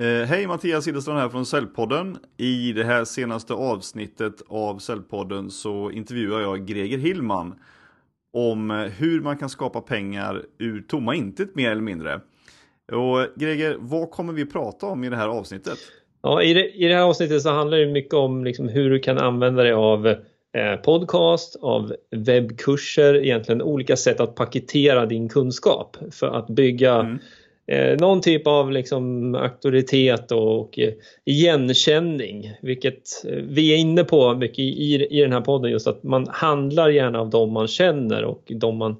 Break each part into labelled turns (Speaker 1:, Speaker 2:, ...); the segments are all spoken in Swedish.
Speaker 1: Eh, hej Mattias Hillestrand här från Säljpodden. I det här senaste avsnittet av Säljpodden så intervjuar jag Greger Hillman om eh, hur man kan skapa pengar ur tomma intet mer eller mindre. Och Greger, vad kommer vi prata om i det här avsnittet?
Speaker 2: Ja, i, det, i det här avsnittet så handlar det mycket om liksom hur du kan använda dig av eh, podcast, av webbkurser, egentligen olika sätt att paketera din kunskap för att bygga mm eh, någon typ av liksom auktoritet och eh, igenkänning, vilket eh, vi är inne på mycket i, i den här podden just att man handlar gärna av dem man känner och de man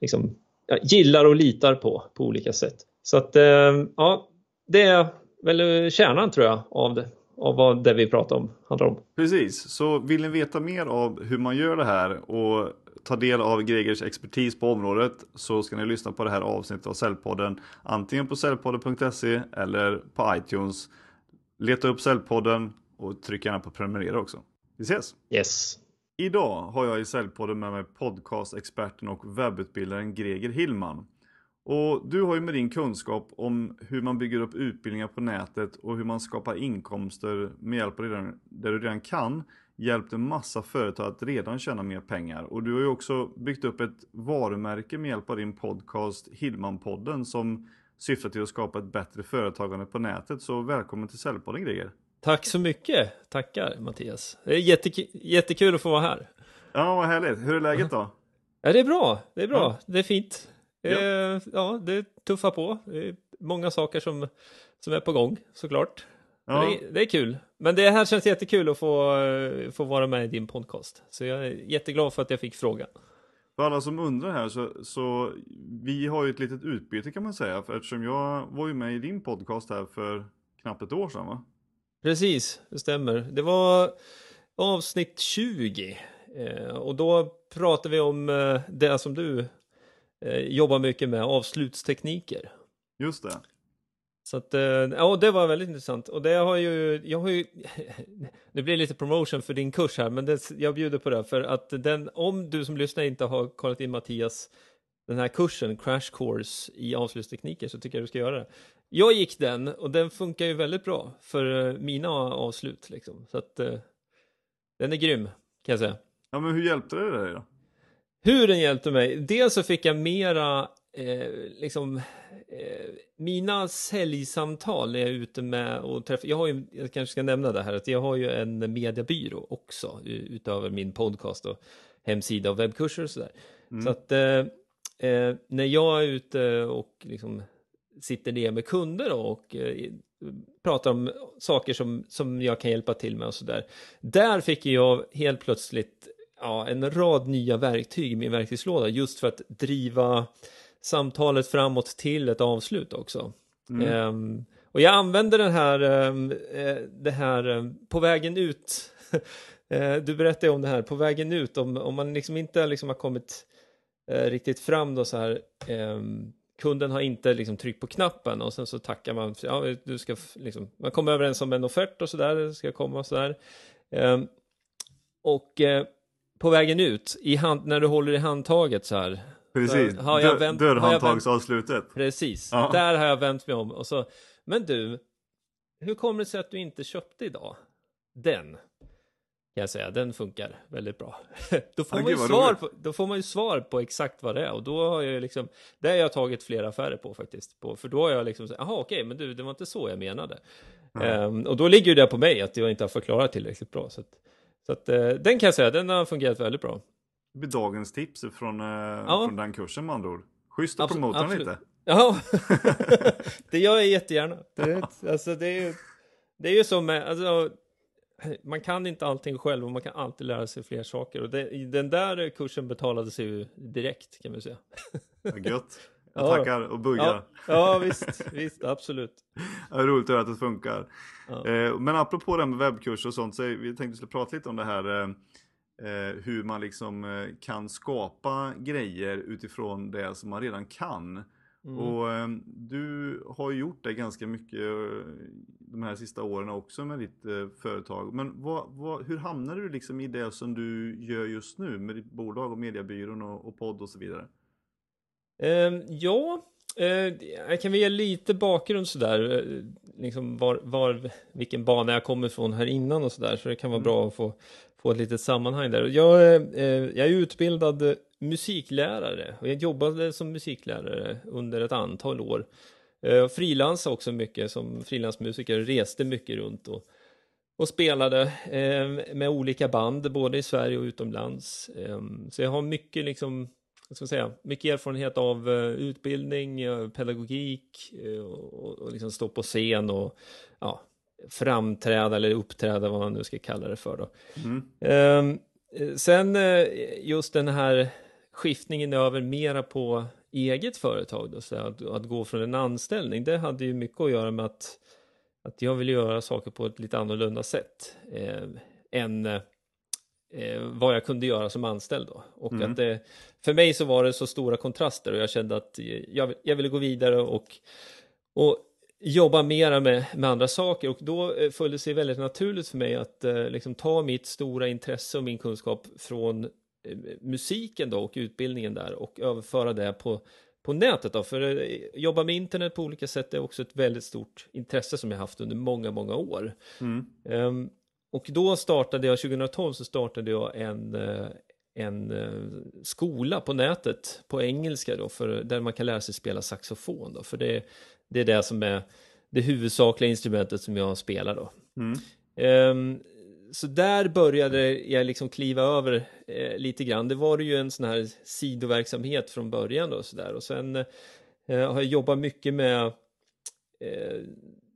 Speaker 2: liksom, ja, gillar och litar på på olika sätt. Så att eh, ja, det är väl kärnan tror jag av det av vad det vi pratar om handlar om.
Speaker 1: Precis, så vill ni veta mer av hur man gör det här och ta del av Gregers expertis på området så ska ni lyssna på det här avsnittet av Säljpodden antingen på säljpodden.se eller på iTunes. Leta upp Säljpodden och tryck gärna på prenumerera också. Vi ses!
Speaker 2: Yes!
Speaker 1: Idag har jag i Säljpodden med mig podcastexperten och webbutbildaren Greger Hillman. Och du har ju med din kunskap om hur man bygger upp utbildningar på nätet och hur man skapar inkomster med hjälp av det du redan kan hjälpt en massa företag att redan tjäna mer pengar. Och du har ju också byggt upp ett varumärke med hjälp av din podcast Hillman-podden som syftar till att skapa ett bättre företagande på nätet. Så välkommen till Säljpodden Greger!
Speaker 2: Tack så mycket! Tackar Mattias! Det är jättek jättekul att få vara här!
Speaker 1: Ja, vad härligt! Hur är läget då?
Speaker 2: Ja, det är bra! Det är bra! Ja. Det är fint! Ja. Eh, ja, det tuffar på. Det är många saker som, som är på gång såklart. Ja. Det, det, är kul. Men det här känns jättekul att få, få vara med i din podcast. Så jag är jätteglad för att jag fick frågan.
Speaker 1: För alla som undrar här så, så vi har ju ett litet utbyte kan man säga. För eftersom jag var ju med i din podcast här för knappt ett år sedan va?
Speaker 2: Precis, det stämmer. Det var avsnitt 20. Eh, och då pratade vi om eh, det som du eh, jobbar mycket med, avslutstekniker.
Speaker 1: Just det.
Speaker 2: Så att, eh, ja, det var väldigt intressant. Och det har ju, jag har ju, det blir lite promotion för din kurs här, men det, jag bjuder på det. För att den, om du som lyssnar inte har kollat in Mattias, den här kursen, Crash Course i avslutstekniker, så tycker jag du ska göra det. Jag gick den och den funkar ju väldigt bra för eh, mina avslut liksom. Så att eh, den är grym, kan jag säga.
Speaker 1: Ja, men hur hjälpte det dig då?
Speaker 2: Hur den hjälpte mig? Dels så fick jag mera eh, liksom, eh, mina säljsamtal när jag är ute med och träffar, jag har ju, jag kanske ska nämna det här, att jag har ju en mediebyrå också utöver min podcast och hemsida och webbkurser och sådär. Mm. Så att eh, eh, när jag är ute och liksom sitter ner med kunder och eh, pratar om saker som, som jag kan hjälpa till med och sådär. Där fick jag helt plötsligt ja, en rad nya verktyg i min verktygslåda just för att driva samtalet framåt till ett avslut också. Mm. Um, och jag använder den här, um, det här um, på vägen ut. uh, du berättade om det här, på vägen ut, om, om man liksom inte liksom har kommit uh, riktigt fram då så här. kunden har inte liksom tryckt på knappen och sen så tackar man. Ja, du ska liksom, man kommer överens om en offert och så där, ska komma och så där. och på vägen ut, i hand, när du håller i handtaget så här,
Speaker 1: Precis, har jag vänt, dörrhandtagsavslutet.
Speaker 2: Precis, ja. där har jag vänt mig om och så, men du, hur kommer det sig att du inte köpte idag? Den, kan jag säga, den funkar väldigt bra. då, får ah, man ju svar på, då får man ju svar på exakt vad det är och då har jag liksom, det har jag tagit flera affärer på faktiskt, på, för då har jag liksom, jaha okej, men du, det var inte så jag menade. Mm. Um, och då ligger ju det på mig att jag inte har förklarat tillräckligt bra. Så att, så att uh, den kan jag säga, den har fungerat väldigt bra
Speaker 1: blir dagens tips från, eh, ja. från den kursen med andra ord. Schysst att promota den lite.
Speaker 2: Ja, det gör jag jättegärna. Det, alltså, det, är, det är ju så med, alltså, man kan inte allting själv och man kan alltid lära sig fler saker. Och det, den där kursen betalade sig ju direkt kan man säga.
Speaker 1: Vad gött. Jag ja. tackar och buggar.
Speaker 2: Ja, ja visst, visst, absolut.
Speaker 1: Ja, roligt att höra att det funkar. Ja. Eh, men apropå det här med webbkurser och sånt, så vi tänkte att vi skulle prata lite om det här eh, eh, hur man liksom kan skapa grejer utifrån det som man redan kan. Mm. Och du har gjort det ganska mycket de här sista åren också med ditt företag. Men vad, vad, hur hamnade du liksom i det som du gör just nu med ditt bolag och mediebyrån och, och podd och så vidare?
Speaker 2: Eh, ja, eh, jag kan väl ge lite bakgrund sådär, eh, liksom var, var, vilken bana jag kommer ifrån här innan och sådär, så det kan vara mm. bra att få, få ett litet sammanhang där. Jag, eh, jag är utbildad musiklärare och jag jobbade som musiklärare under ett antal år. Eh, frilansade också mycket som frilansmusiker, reste mycket runt och, och spelade eh, med olika band både i Sverige och utomlands. Eh, så jag har mycket liksom ska säga, mycket erfarenhet av uh, utbildning, uh, pedagogik uh, och, och liksom stå på scen och ja, framträda eller uppträda vad man nu ska kalla det för då. Mm. Ehm, sen just den här skiftningen över mera på eget företag då, så att, att gå från en anställning, det hade ju mycket att göra med att, att jag ville göra saker på ett lite annorlunda sätt eh, än eh, vad jag kunde göra som anställd då. Och mm. att det, för mig så var det så stora kontraster och jag kände att jag, jag ville gå vidare och, och jobba mera med, med andra saker och då eh, föll det sig väldigt naturligt för mig att eh, liksom ta mitt stora intresse och min kunskap från Eh, musiken då och utbildningen där och överföra det på, på nätet då. För eh, jobba med internet på olika sätt är också ett väldigt stort intresse som jag haft under många, många år. Mm. Um, och då startade jag, 2012 så startade jag en, eh, en skola på nätet på engelska då, för, där man kan lära sig spela saxofon då, för det, det är det som är det huvudsakliga instrumentet som jag spelar då. Mm. Um, så där började jag liksom kliva över eh, lite grann. Det var ju en sån här sidoverksamhet från början och sådär och sen eh, har jag jobbat mycket med eh,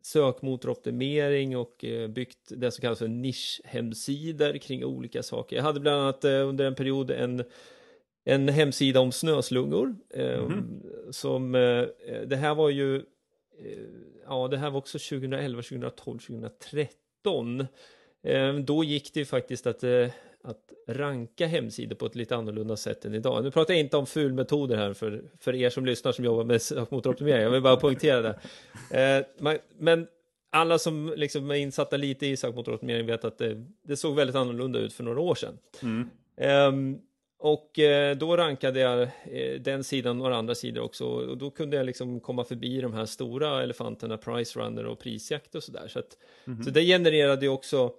Speaker 2: sökmotoroptimering och eh, byggt det som kallas för nischhemsidor kring olika saker. Jag hade bland annat eh, under en period en en hemsida om snöslungor. Mm -hmm. Som, eh, det här var ju, ja det här var också 2011, 2012, 2013. Ehm, då gick det ju faktiskt att, att ranka hemsidor på ett lite annorlunda sätt än idag. Nu pratar jag inte om fulmetoder här för, för er som lyssnar som jobbar med sökmotoroptimering, jag vill bara poängtera det. Ehm, men alla som liksom är insatta lite i sökmotoroptimering vet att det, det, såg väldigt annorlunda ut för några år sedan. Mm. Och eh, då rankade jag eh, den sidan och några andra sidor också och då kunde jag liksom komma förbi de här stora elefanterna, Price Runner och prisjakt och sådär. Så, att, mm -hmm. så det genererade ju också eh,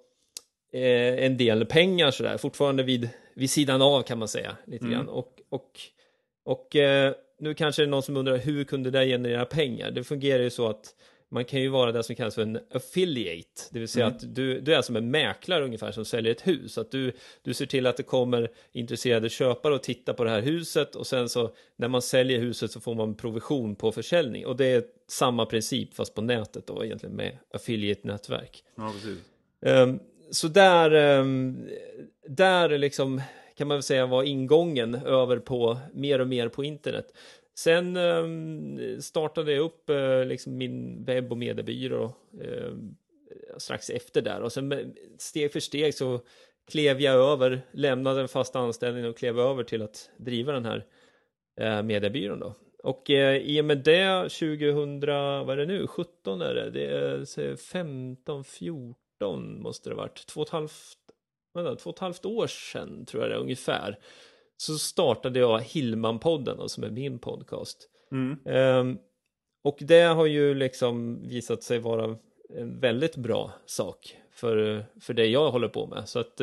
Speaker 2: en del pengar sådär, fortfarande vid, vid sidan av kan man säga lite mm. grann. Och, och, och eh, nu kanske det är någon som undrar hur kunde det generera pengar? Det fungerar ju så att man kan ju vara det som kallas för en affiliate, det vill säga mm. att du, du är som en mäklare ungefär som säljer ett hus. Att du, du ser till att det kommer intresserade köpare och tittar på det här huset och sen så när man säljer huset så får man provision på försäljning. Och det är samma princip fast på nätet då egentligen med affiliate-nätverk.
Speaker 1: Ja, precis.
Speaker 2: Um, så där, ehm, där liksom kan man väl säga var ingången över på mer och mer på internet. Sen ehm, startade jag upp eh, liksom min webb och mediebyrå ehm, strax efter där och sen eh, steg för steg så klev jag över, lämnade en fast anställning och klev över till att driva den här eh, mediebyrån då. Och eh, i och med det 2000, vad är det nu, 17 är det, det är 15, 14 18 måste det varit, två och ett halvt, vänta, två och ett halvt år sedan tror jag det är ungefär. Så startade jag Hillman-podden som är min podcast. Mm. Um, och det har ju liksom visat sig vara en väldigt bra sak för, för det jag håller på med. Så att,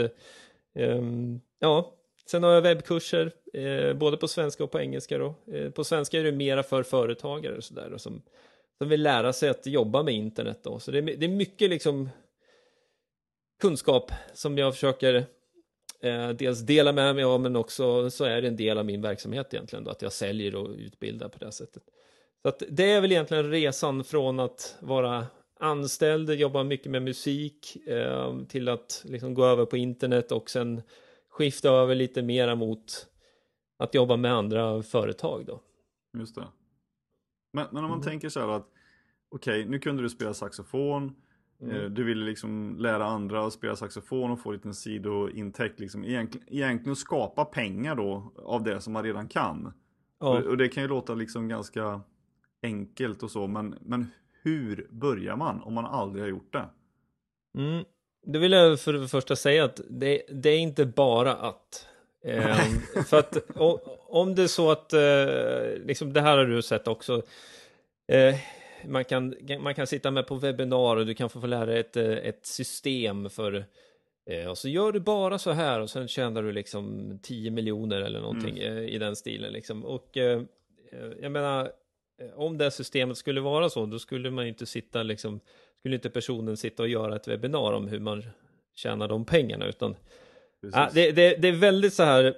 Speaker 2: um, ja, sen har jag webbkurser, eh, både på svenska och på engelska då. Eh, på svenska är det mera för företagare och sådär som, som vill lära sig att jobba med internet då. Så det är, det är mycket liksom kunskap som jag försöker eh, dels dela med mig av men också så är det en del av min verksamhet egentligen då, att jag säljer och utbildar på det sättet. Så att det är väl egentligen resan från att vara anställd, jobba mycket med musik eh, till att liksom gå över på internet och sen skifta över lite mera mot att jobba med andra företag då.
Speaker 1: Just det. Men, men om man mm. tänker så här att okej, okay, nu kunde du spela saxofon, Mm. Eh, du ville liksom lära andra att spela saxofon och få en liten sidointäkt. Liksom. Egentligen, skapa pengar då av det som man redan kan. Ja. Och, och, det kan ju låta liksom ganska enkelt och så, men, men hur börjar man om man aldrig har gjort det?
Speaker 2: Mm. Det vill jag för det första säga att det, det är inte bara att. Eh, för att o, om det är så att, eh, liksom det här har du sett också. Eh, man, kan, man kan sitta med på webbinar och du kan få lära dig ett, eh, ett system för eh, och så gör du bara så här och sen tjänar du liksom 10 miljoner eller någonting mm. Eh, i den stilen liksom. Och jag menar, om det systemet skulle vara så, då skulle man inte sitta liksom skulle inte personen sitta och göra ett webbinar om hur man tjänar de pengarna utan ja, det, det, det, är väldigt så här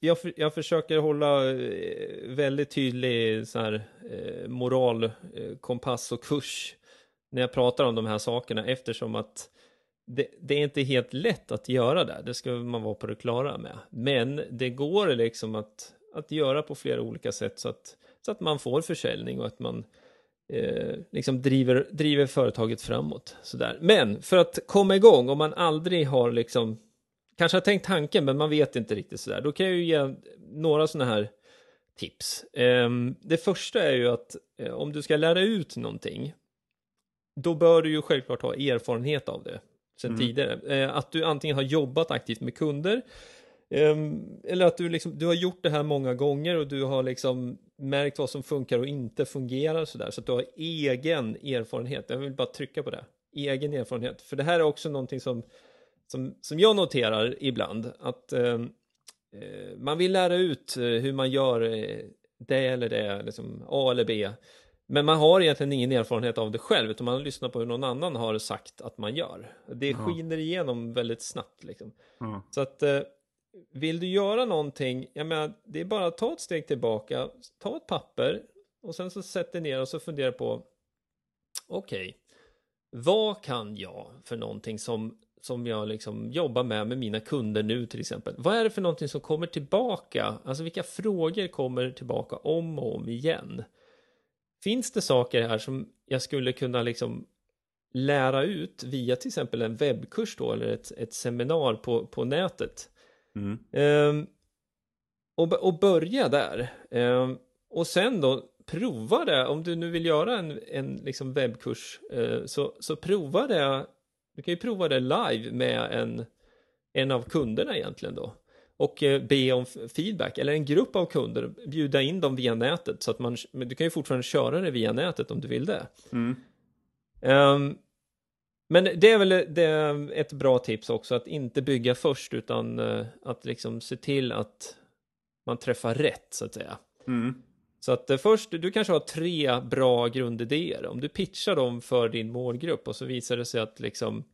Speaker 2: jag, jag försöker hålla eh, väldigt tydlig så här, eh, moral, eh, kompass och kurs när jag pratar om de här sakerna eftersom att det, det, är inte helt lätt att göra det, det ska man vara på det klara med. Men det går liksom att, att göra på flera olika sätt så att, så att man får försäljning och att man eh, liksom driver, driver företaget framåt. Sådär. Men för att komma igång, om man aldrig har liksom, kanske har tänkt tanken men man vet inte riktigt sådär, då kan jag ju ge några sådana här tips. Eh, det första är ju att eh, om du ska lära ut någonting, då bör du ju självklart ha erfarenhet av det sedan mm. tidigare. Eh, att du antingen har jobbat aktivt med kunder Um, eller att du, liksom, du har gjort det här många gånger och du har liksom märkt vad som funkar och inte fungerar sådär. Så att du har egen erfarenhet. Jag vill bara trycka på det. Egen erfarenhet. För det här är också någonting som, som, som jag noterar ibland. Att um, uh, man vill lära ut uh, hur man gör uh, det eller det, liksom A eller B. Men man har egentligen ingen erfarenhet av det själv, utan man lyssnar på hur någon annan har sagt att man gör. Det skiner igenom väldigt snabbt. Liksom. Mm. Så att vill du göra någonting, jag menar, det är bara att ta ett steg tillbaka, ta ett papper och sen så sätt dig ner och så fundera på okej, okay, vad kan jag för någonting som, som jag liksom jobbar med med mina kunder nu till exempel? Vad är det för någonting som kommer tillbaka? Alltså vilka frågor kommer tillbaka om och om igen? Finns det saker här som jag skulle kunna liksom lära ut via till exempel en webbkurs då eller ett, ett seminar på, på nätet? Mm. Um, och, och börja där. Um, och sen då prova det, om du nu vill göra en, en liksom webbkurs, uh, så, så prova det, du kan ju prova det live med en, en av kunderna egentligen då. Och uh, be om feedback, eller en grupp av kunder, bjuda in dem via nätet, så att man, du kan ju fortfarande köra det via nätet om du vill det. Mm. Um, men det är väl det är ett bra tips också att inte bygga först utan uh, att liksom se till att man träffar rätt så att säga. Mm. Så att eh, först, du kanske har tre bra grundidéer. Om du pitchar dem för din målgrupp och så visar det sig att liksom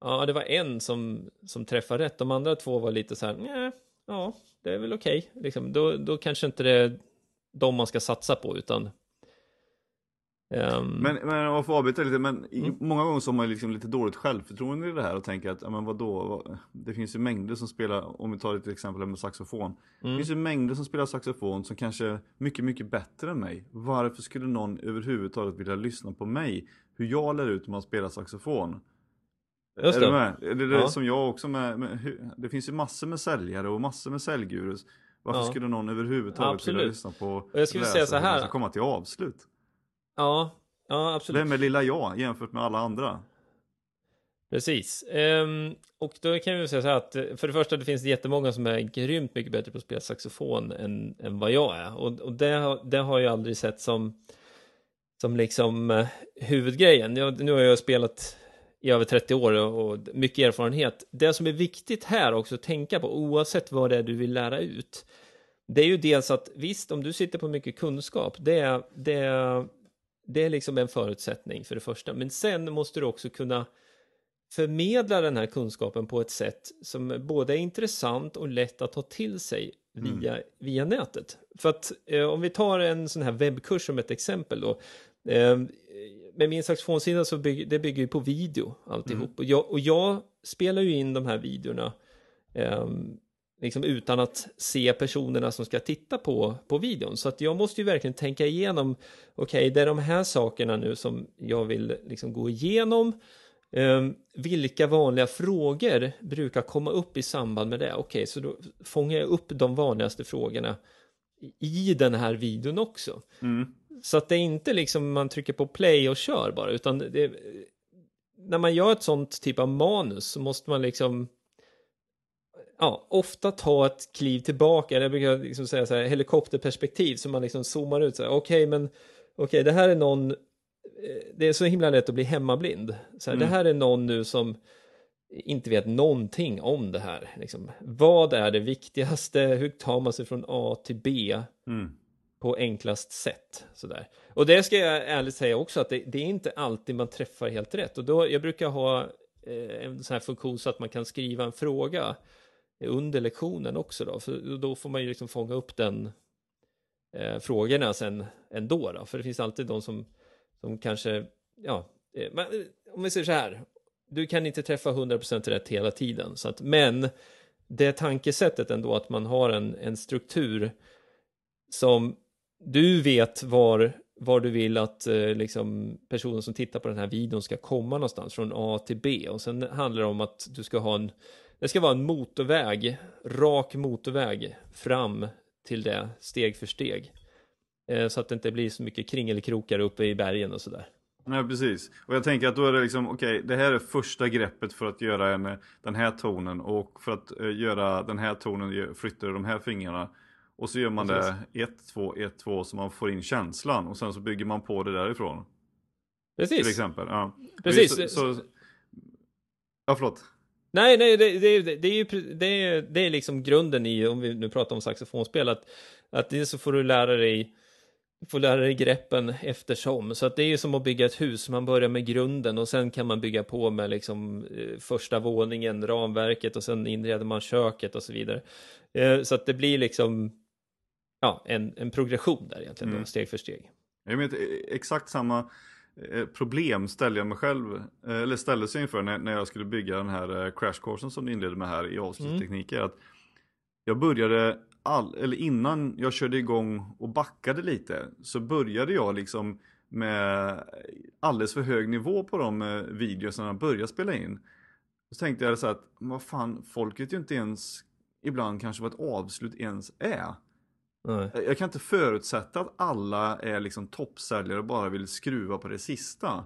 Speaker 2: ja, det var en som, som träffade rätt. De andra två var lite så här, nej, ja, det är väl okej. Okay. Liksom, då, då kanske inte det är de man ska satsa på utan
Speaker 1: Um... Men, men jag får avbryta lite, men mm. många gånger så har man liksom lite dåligt självförtroende i det här och tänker att, ja men vadå, det finns ju mängder som spelar, om vi tar ett exempel med saxofon. Mm. Det finns ju mängder som spelar saxofon som kanske är mycket, mycket bättre än mig. Varför skulle någon överhuvudtaget vilja lyssna på mig? Hur jag lär ut hur man spelar saxofon? Just är det. du med? Det är det ja. som jag också med, med, det finns ju massor med säljare och massor med säljgurus. Varför ja. skulle någon överhuvudtaget Absolut. vilja lyssna på
Speaker 2: jag skulle säga så här.
Speaker 1: komma till avslut?
Speaker 2: Ja, ja absolut.
Speaker 1: Vem är lilla jag jämfört med alla andra?
Speaker 2: Precis. Um, och då kan vi säga så här att eh, för det första det finns det jättemånga som är grymt mycket bättre på att spela saxofon än, än vad jag är. Och, och det, det har jag aldrig sett som, som liksom uh, huvudgrejen. Jag, nu har jag spelat i över 30 år och, och mycket erfarenhet. Det som är viktigt här också att tänka på oavsett vad det är du vill lära ut. Det är ju dels att visst, om du sitter på mycket kunskap, det, det, det är liksom en förutsättning för det första. Men sen måste du också kunna förmedla den här kunskapen på ett sätt som både är intressant och lätt att ta till sig via, mm. via nätet. För att eh, om vi tar en sån här webbkurs som ett exempel då. Eh, med min saxofonsida så bygger det bygger ju på video alltihop. Mm. Och, jag, och jag spelar ju in de här videorna eh, liksom utan att se personerna som ska titta på, på videon. Så att jag måste ju verkligen tänka igenom, okej, okay, det är de här sakerna nu som jag vill liksom gå igenom. Um, vilka vanliga frågor brukar komma upp i samband med det? Okej, okay, så då fångar jag upp de vanligaste frågorna i den här videon också. Mm. Så att det är inte liksom man trycker på play och kör bara, utan det, när man gör ett sånt typ av manus så måste man liksom ja, ofta ta ett kliv tillbaka, jag brukar liksom säga så här helikopterperspektiv, så man liksom zoomar ut okej okay, men okej okay, det här är någon, eh, det är så himla lätt att bli hemmablind, så här, mm. det här är någon nu som inte vet någonting om det här. Liksom. Vad är det viktigaste? Hur tar man sig från A till B mm. på enklast sätt? Sådär. Och det ska jag ärligt säga också att det, det, är inte alltid man träffar helt rätt. Och då, jag brukar ha eh, en sån här funktion så att man kan skriva en fråga under lektionen också då, för då får man ju liksom fånga upp den eh, frågorna sen ändå då, för det finns alltid de som, som kanske, ja, eh, man, om vi säger så här, du kan inte träffa 100% rätt hela tiden, så att, men det tankesättet ändå att man har en, en struktur som du vet var, var du vill att eh, liksom, personen som tittar på den här videon ska komma någonstans från A till B. Och sen handlar det om att du ska ha en det ska vara en motorväg, rak motorväg fram till det steg för steg. Eh, så att det inte blir så mycket kringelkrokar uppe i bergen och sådär.
Speaker 1: Nej precis. Och jag tänker att då är det liksom, okej, okay, det här är första greppet för att göra en, den här tonen och för att uh, göra den här tonen flyttar de här fingrarna. Och så gör man precis. det 1, 2, 1, 2 så man får in känslan och sen så bygger man på det därifrån.
Speaker 2: Precis.
Speaker 1: Till exempel. Ja.
Speaker 2: Precis.
Speaker 1: Så, så, ja, förlåt.
Speaker 2: Nej, nej, det, det, det, är ju det är, det är liksom grunden i, om vi nu pratar om saxofonspel, att, att det så får du lära dig får lära dig greppen eftersom. Så att det är ju som att bygga ett hus, man börjar med grunden och sen kan man bygga på med liksom eh, första våningen, ramverket och sen inreder man köket och så vidare. Eh, så att det blir liksom ja, en, en progression där egentligen, mm. då, steg för steg.
Speaker 1: Jag menar, exakt samma Eh, problem ställde jag mig själv, eh, eller ställde sig inför när, när jag skulle bygga den här eh, crash som du inledde med här i avslutstekniker. Mm. Att jag började, all, eller innan jag körde igång och backade lite, så började jag liksom med alldeles för hög nivå på de videorna jag började spela in. Så tänkte jag så att, vad fan, folk vet ju inte ens ibland kanske vad ett avslut ens är. Nej. Eh, jag kan inte förutsätta att alla är liksom toppsäljare och bara vill skruva på det sista.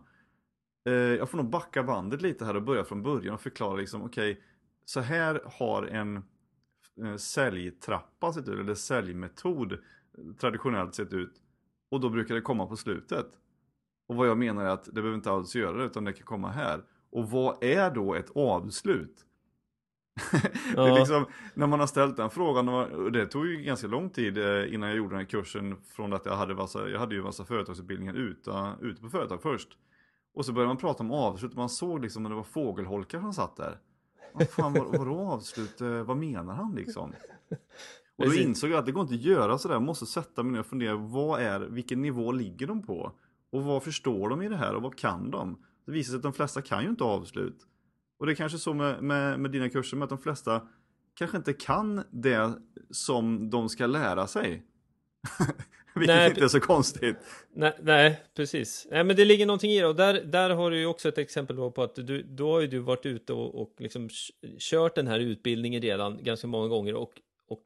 Speaker 1: Eh, jag får nog backa bandet lite här och börja från början och förklara liksom okej, okay, så här har en eh, säljtrappa sett ut, eller säljmetod traditionellt sett ut. Och då brukar det komma på slutet. Och vad jag menar är att det behöver inte alls göra det, utan det kan komma här. Och vad är då ett avslut? Det är liksom, när man har ställt den frågan, och det tog ju ganska lång tid eh, innan jag gjorde den här kursen från att jag hade, massa, jag hade ju massa företagsutbildningar ute, ute på företag först. Och så började man prata om avslut, man såg liksom när det var fågelholkar som satt där. Vad fan, vad, vadå avslut, eh, vad menar han liksom? Och då insåg jag att det går inte att göra sådär, jag måste sätta mig ner och fundera, vad är, vilken nivå ligger de på? Och vad förstår de i det här och vad kan de? Det visar sig att de flesta kan ju inte avslut. Och det är kanske så med, med, med dina kurser med att de flesta kanske inte kan det som de ska lära sig. Vilket nej, inte är så konstigt.
Speaker 2: Nej, nej, precis. Nej, men det ligger någonting i det. Och där, där har du ju också ett exempel på att du, då har ju du varit ute och, och liksom kört den här utbildningen redan ganska många gånger och, och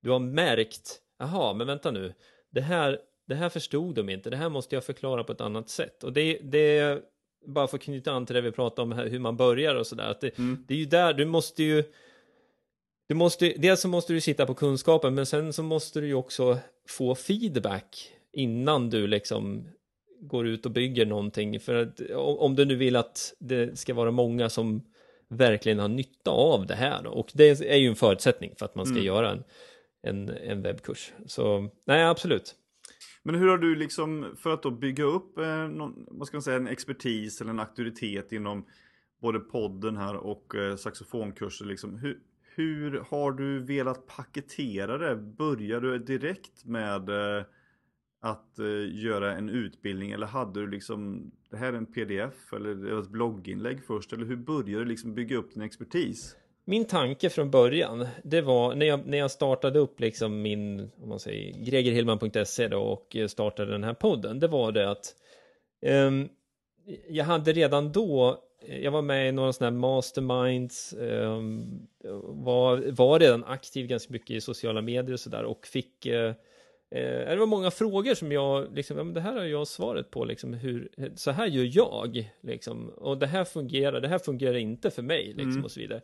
Speaker 2: du har märkt, jaha, men vänta nu, det här, det här förstod de inte, det här måste jag förklara på ett annat sätt. Och det, det bara för att knyta an till det vi pratade om här, hur man börjar och sådär. Det, mm. det är ju där, du måste ju du måste, dels så måste du sitta på kunskapen, men sen så måste du ju också få feedback innan du liksom går ut och bygger någonting. För att om du nu vill att det ska vara många som verkligen har nytta av det här. Och det är ju en förutsättning för att man ska mm. göra en, en, en webbkurs. Så nej, absolut.
Speaker 1: Men hur har du liksom, för att då bygga upp eh, någon, vad ska man säga, en expertis eller en auktoritet inom både podden här och eh, saxofonkurser liksom. Hur, hur har du velat paketera det? Börjar du direkt med eh, att eh, göra en utbildning eller hade du liksom det här är en pdf eller ett blogginlägg först eller hur började du liksom bygga upp din expertis?
Speaker 2: Min tanke från början, det var när jag, när jag startade upp liksom min, om man säger, gregerhillman.se då och startade den här podden, det var det att um, jag hade redan då, jag var med i några sådana här masterminds, um, var, var redan aktiv ganska mycket i sociala medier och sådär och fick uh, Eh, det var många frågor som jag, liksom, det här har jag svaret på, liksom, hur, så här gör jag, liksom, och det här fungerar, det här fungerar inte för mig, liksom,
Speaker 1: Mm.
Speaker 2: och så vidare.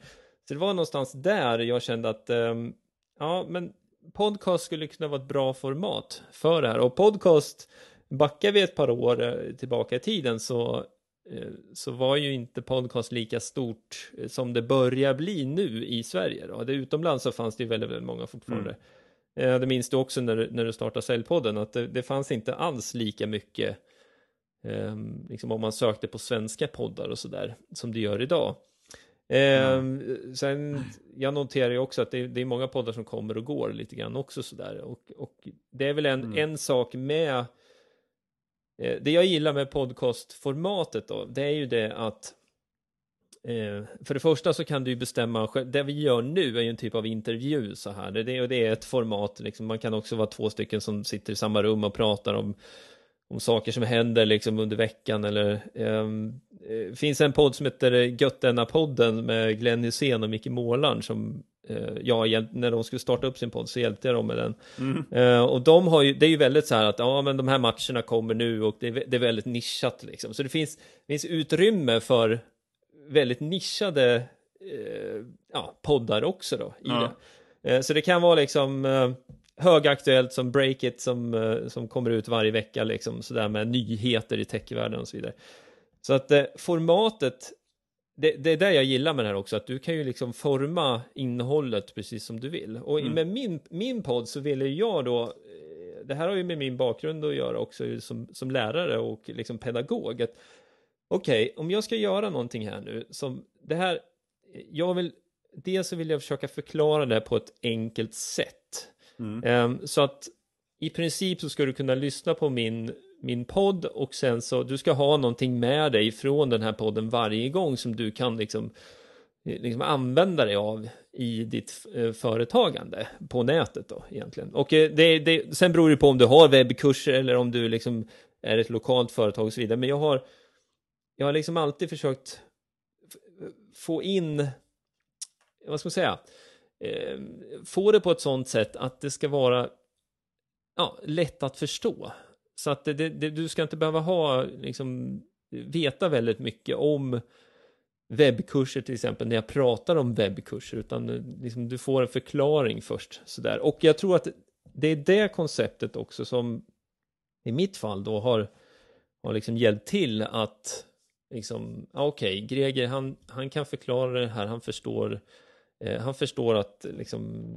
Speaker 2: Så det var någonstans där jag kände att, ehm, ja, men podcast skulle kunna vara ett bra format för det här, och podcast, backar vi ett par år eh, tillbaka i tiden så eh, så var ju inte podcast lika stort eh, som det börjar bli nu i Sverige. Då. Det, utomlands så fanns det ju väldigt, väldigt många fortfarande. Eh, Det minns du också när, när du startade Säljpodden, att det, det fanns inte alls lika mycket, eh, liksom om man sökte på svenska poddar och sådär, som det gör idag. Eh, Sen, jag noterar ju också att det, det är många poddar som kommer och går lite grann också sådär. Och, och det är väl en,
Speaker 1: Mm.
Speaker 2: en sak med Eh, Det jag gillar med podcastformatet då, det är ju det att eh, för det första så kan du ju bestämma själv, det vi gör nu är ju en typ av intervju så här, det, och det är ett format, liksom, man kan också vara två stycken som sitter i samma rum och pratar om, om saker som händer liksom under veckan eller ehm, eh, finns en podd som heter Götterna-podden med Glenn Hysén och Micke Målarn som eh, jag, när de skulle starta upp sin podd så hjälpte jag dem med den.
Speaker 1: Mm.
Speaker 2: Eh, och de har ju, det är ju väldigt så här att ja men de här matcherna kommer nu och det är, det är väldigt nischat liksom. Så det finns, finns utrymme för väldigt nischade eh, ja, poddar också då i
Speaker 1: Ja.
Speaker 2: det. Eh, så det kan vara liksom eh, högaktuellt som Breakit som, eh, som kommer ut varje vecka liksom sådär med nyheter i techvärlden och så vidare. Så att eh, formatet det, det är det jag gillar med det här också, att du kan ju liksom forma innehållet precis som du vill. Och
Speaker 1: Mm.
Speaker 2: med min, min podd så ville jag då, eh, det här har ju med min bakgrund att göra också som, som lärare och liksom pedagog, att okej, om jag ska göra någonting här nu, som det här, jag vill, dels så vill jag försöka förklara det på ett enkelt sätt.
Speaker 1: Mm.
Speaker 2: Ehm, så att i princip så ska du kunna lyssna på min, min podd och sen så du ska ha någonting med dig från den här podden varje gång som du kan liksom, eh, liksom använda dig av i ditt eh, företagande på nätet då egentligen. Och eh, det, det, sen beror det på om du har webbkurser eller om du liksom är ett lokalt företag och så vidare. Men jag har, jag har liksom alltid försökt få in, vad ska man säga, eh, få det på ett sånt sätt att det ska vara ja, lätt att förstå. Så att det, det, det, du ska inte behöva ha, liksom, veta väldigt mycket om webbkurser till exempel när jag pratar om webbkurser utan liksom, du får en förklaring först sådär. Och jag tror att det är det konceptet också som i mitt fall då har, har liksom hjälpt till att liksom, okej, okej, Greger han, han kan förklara det här, han förstår eh, han förstår att liksom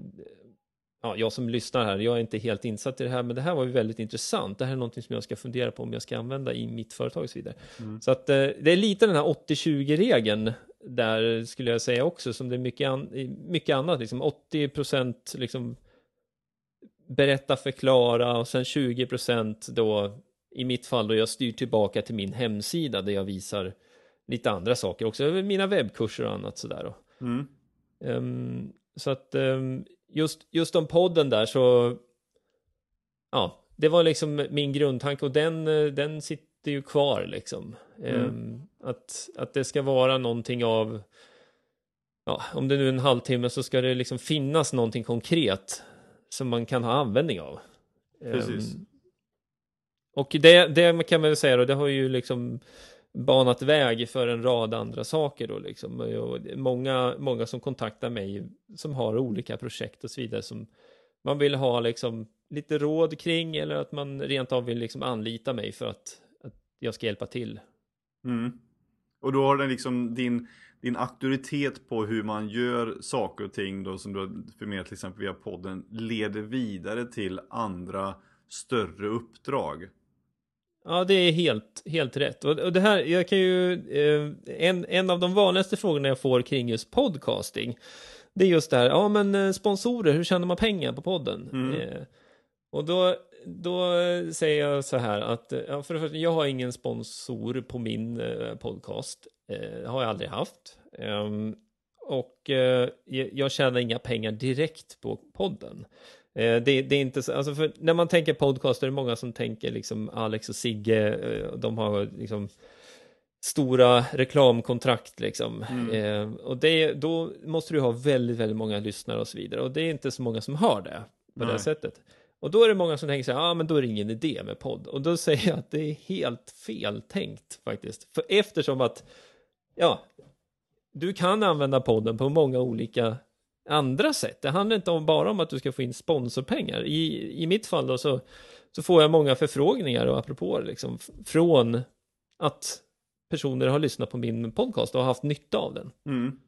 Speaker 2: ja, jag som lyssnar här, jag är inte helt insatt i det här, men det här var ju väldigt intressant. Det här är någonting som jag ska fundera på om jag ska använda i mitt företag och så vidare.
Speaker 1: Mm.
Speaker 2: Så att eh, det är lite den här 80-20-regeln där skulle jag säga också, som det är mycket, an mycket annat, liksom 80 procent liksom berätta, förklara och sen 20 procent då, i mitt fall då jag styr tillbaka till min hemsida där jag visar lite andra saker också, mina webbkurser och annat sådär.
Speaker 1: Mm.
Speaker 2: Ehm, så att ehm, just, just om podden där så, ja, det var liksom min grundtanke och den, eh, den sitter ju kvar liksom. Ehm, att, att det ska vara någonting av, ja, om det nu är en halvtimme så ska det liksom finnas någonting konkret som man kan ha användning av.
Speaker 1: Precis.
Speaker 2: Och det, det kan man väl säga då, det har ju liksom banat väg för en rad andra saker då liksom. Och många, många som kontaktar mig som har olika projekt och så vidare som man vill ha liksom lite råd kring eller att man rent av vill liksom anlita mig för att, att jag ska hjälpa till.
Speaker 1: Mm. Och då har den liksom din, din auktoritet på hur man gör saker och ting då som du har förmedlat till exempel via podden leder vidare till andra större uppdrag.
Speaker 2: Ja, det är helt, helt rätt. Och, det här, jag kan ju, eh, en, en av de vanligaste frågorna jag får kring just podcasting, det är just det här, ja men eh, sponsorer, hur tjänar man pengar på podden?
Speaker 1: Mm.
Speaker 2: Eh, och då, då säger jag så här att, ja, för det första, jag har ingen sponsor på min podcast, det har jag aldrig haft. Ehm, och jag jag tjänar inga pengar direkt på podden. Eh, det, det är inte så, alltså för när man tänker podcast är det många som tänker liksom Alex och Sigge, eh, de har liksom stora reklamkontrakt liksom.
Speaker 1: Mm.
Speaker 2: Eh, och det, då måste du ha väldigt, väldigt många lyssnare och så vidare. Och det är inte så många som har det på det
Speaker 1: Nej.
Speaker 2: sättet. Och då är det många som tänker så här, ja ah, men då är det ingen idé med podd. Och då säger jag att det är helt fel tänkt faktiskt. För eftersom att, ja, du kan använda podden på många olika andra sätt. Det handlar inte om, bara om att du ska få in sponsorpengar. I, i mitt fall då så, så får jag många förfrågningar och apropå liksom från att personer har lyssnat på min podcast och har haft nytta av den.
Speaker 1: Mm.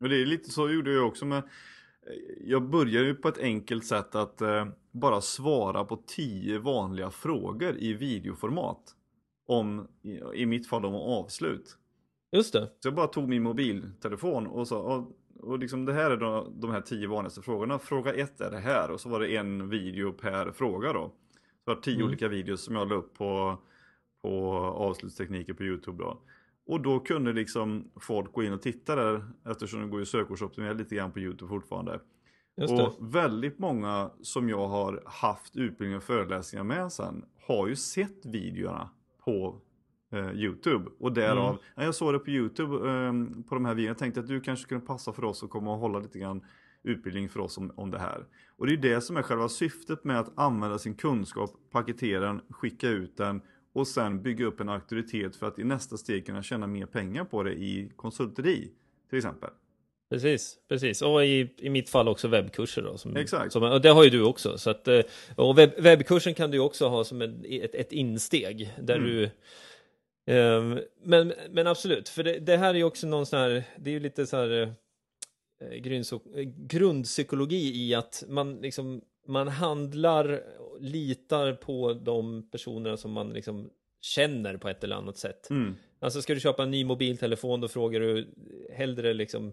Speaker 1: Och det är lite så gjorde jag också med jag började ju på ett enkelt sätt att eh, bara svara på tio vanliga frågor i videoformat. Om, i, i mitt fall om avslut.
Speaker 2: Just det.
Speaker 1: Så jag bara tog min mobiltelefon och sa, och, liksom det här är då, de här tio vanligaste frågorna. Fråga ett är det här och så var det en video per fråga då. Så det var tio mm. olika videos som jag la upp på, på avslutstekniker på Youtube då. Och då kunde liksom folk gå in och titta där eftersom det går ju sökordsoptimera lite grann på Youtube fortfarande. Och väldigt många som jag har haft utbildning och föreläsningar med sen har ju sett videorna på eh, Youtube. Och därav, mm. ja, jag såg det på Youtube eh, på de här videorna. Jag tänkte att du kanske kunde passa för oss att komma och hålla lite grann utbildning för oss om, om det här. Och det är det som är själva syftet med att använda sin kunskap, paketera den, skicka ut den och sen bygga upp en auktoritet för att i nästa steg kunna tjäna mer pengar på det i konsulteri till exempel.
Speaker 2: Precis, precis. Och i, i mitt fall också webbkurser då. Som,
Speaker 1: Exakt.
Speaker 2: Som, och det har ju du också. Så att, eh, och webb, webbkursen kan du också ha som en, ett, ett insteg där mm. du men, men absolut, för det, det, här är ju också någon sån här, det är ju lite så här eh, grundpsykologi i att man liksom man handlar, litar på de personerna som man liksom känner på ett eller annat sätt. Mm. Alltså ska du köpa en ny mobiltelefon då frågar du hellre liksom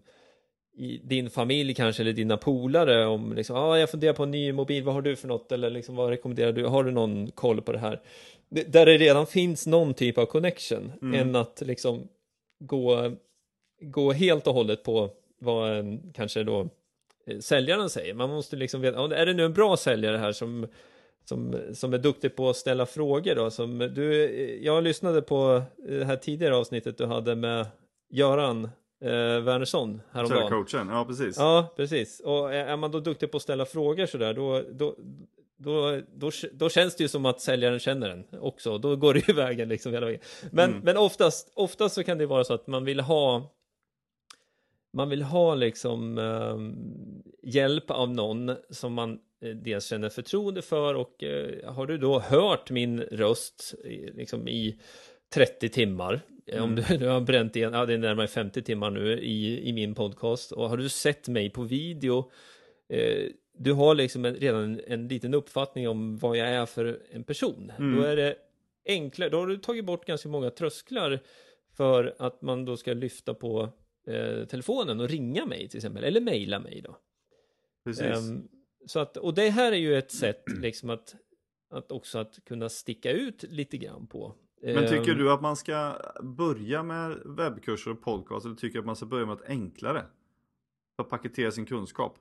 Speaker 2: din familj kanske eller dina polare om liksom, ah, jag funderar på en ny mobil, vad har du för något eller liksom vad rekommenderar du, har du någon koll på det här? där det redan finns någon typ av connection mm. än att liksom gå, gå helt och hållet på vad en, kanske då Eh, säljaren säger. Man måste liksom veta, är det nu en bra säljare här som, som, som är duktig på att ställa frågor då? Som du, eh, jag lyssnade på det här tidigare avsnittet du hade med Göran eh, Wernersson häromdagen.
Speaker 1: Coachen, ja precis.
Speaker 2: Ja, precis. Och är man då duktig på att ställa frågor sådär, då, då, då, då, då känns det ju som att säljaren känner den också. Då går det ju vägen liksom hela vägen. Men, mm. men oftast, oftast så kan det vara så att man vill ha man vill ha liksom eh, hjälp av någon som man eh, dels känner förtroende för och eh, har du då hört min röst liksom i 30 timmar mm. om du, du har bränt igen, ja det är närmare 50 timmar nu i, i min podcast och har du sett mig på video eh, du har liksom en, redan en, en, liten uppfattning om vad jag är för en person. Mm. Då är det enklare, då har du tagit bort ganska många trösklar för att man då ska lyfta på eh, telefonen och ringa mig till exempel, eller mejla mig då.
Speaker 1: Precis. Um,
Speaker 2: så att, och det här är ju ett sätt liksom att, att också att kunna sticka ut lite grann på.
Speaker 1: Men tycker um, du att man ska börja med webbkurser och podcast eller tycker du att man ska börja med något enklare? För att paketera sin kunskap?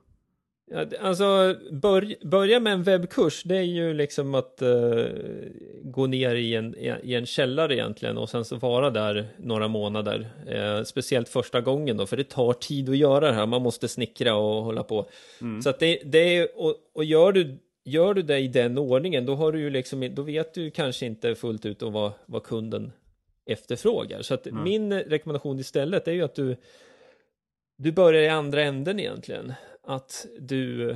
Speaker 2: Alltså, börj, börja med en webbkurs, det är ju liksom att uh, gå ner i en, i en källare egentligen och sen så vara där några månader. Uh, speciellt första gången då, för det tar tid att göra det här. Man måste snickra och hålla på. Mm. Så att det, det är, och, och gör du Gör du det i den ordningen, då har du ju liksom, då vet du kanske inte fullt ut vad, vad kunden efterfrågar. Så att mm. min rekommendation istället är ju att du du börjar i andra änden egentligen att du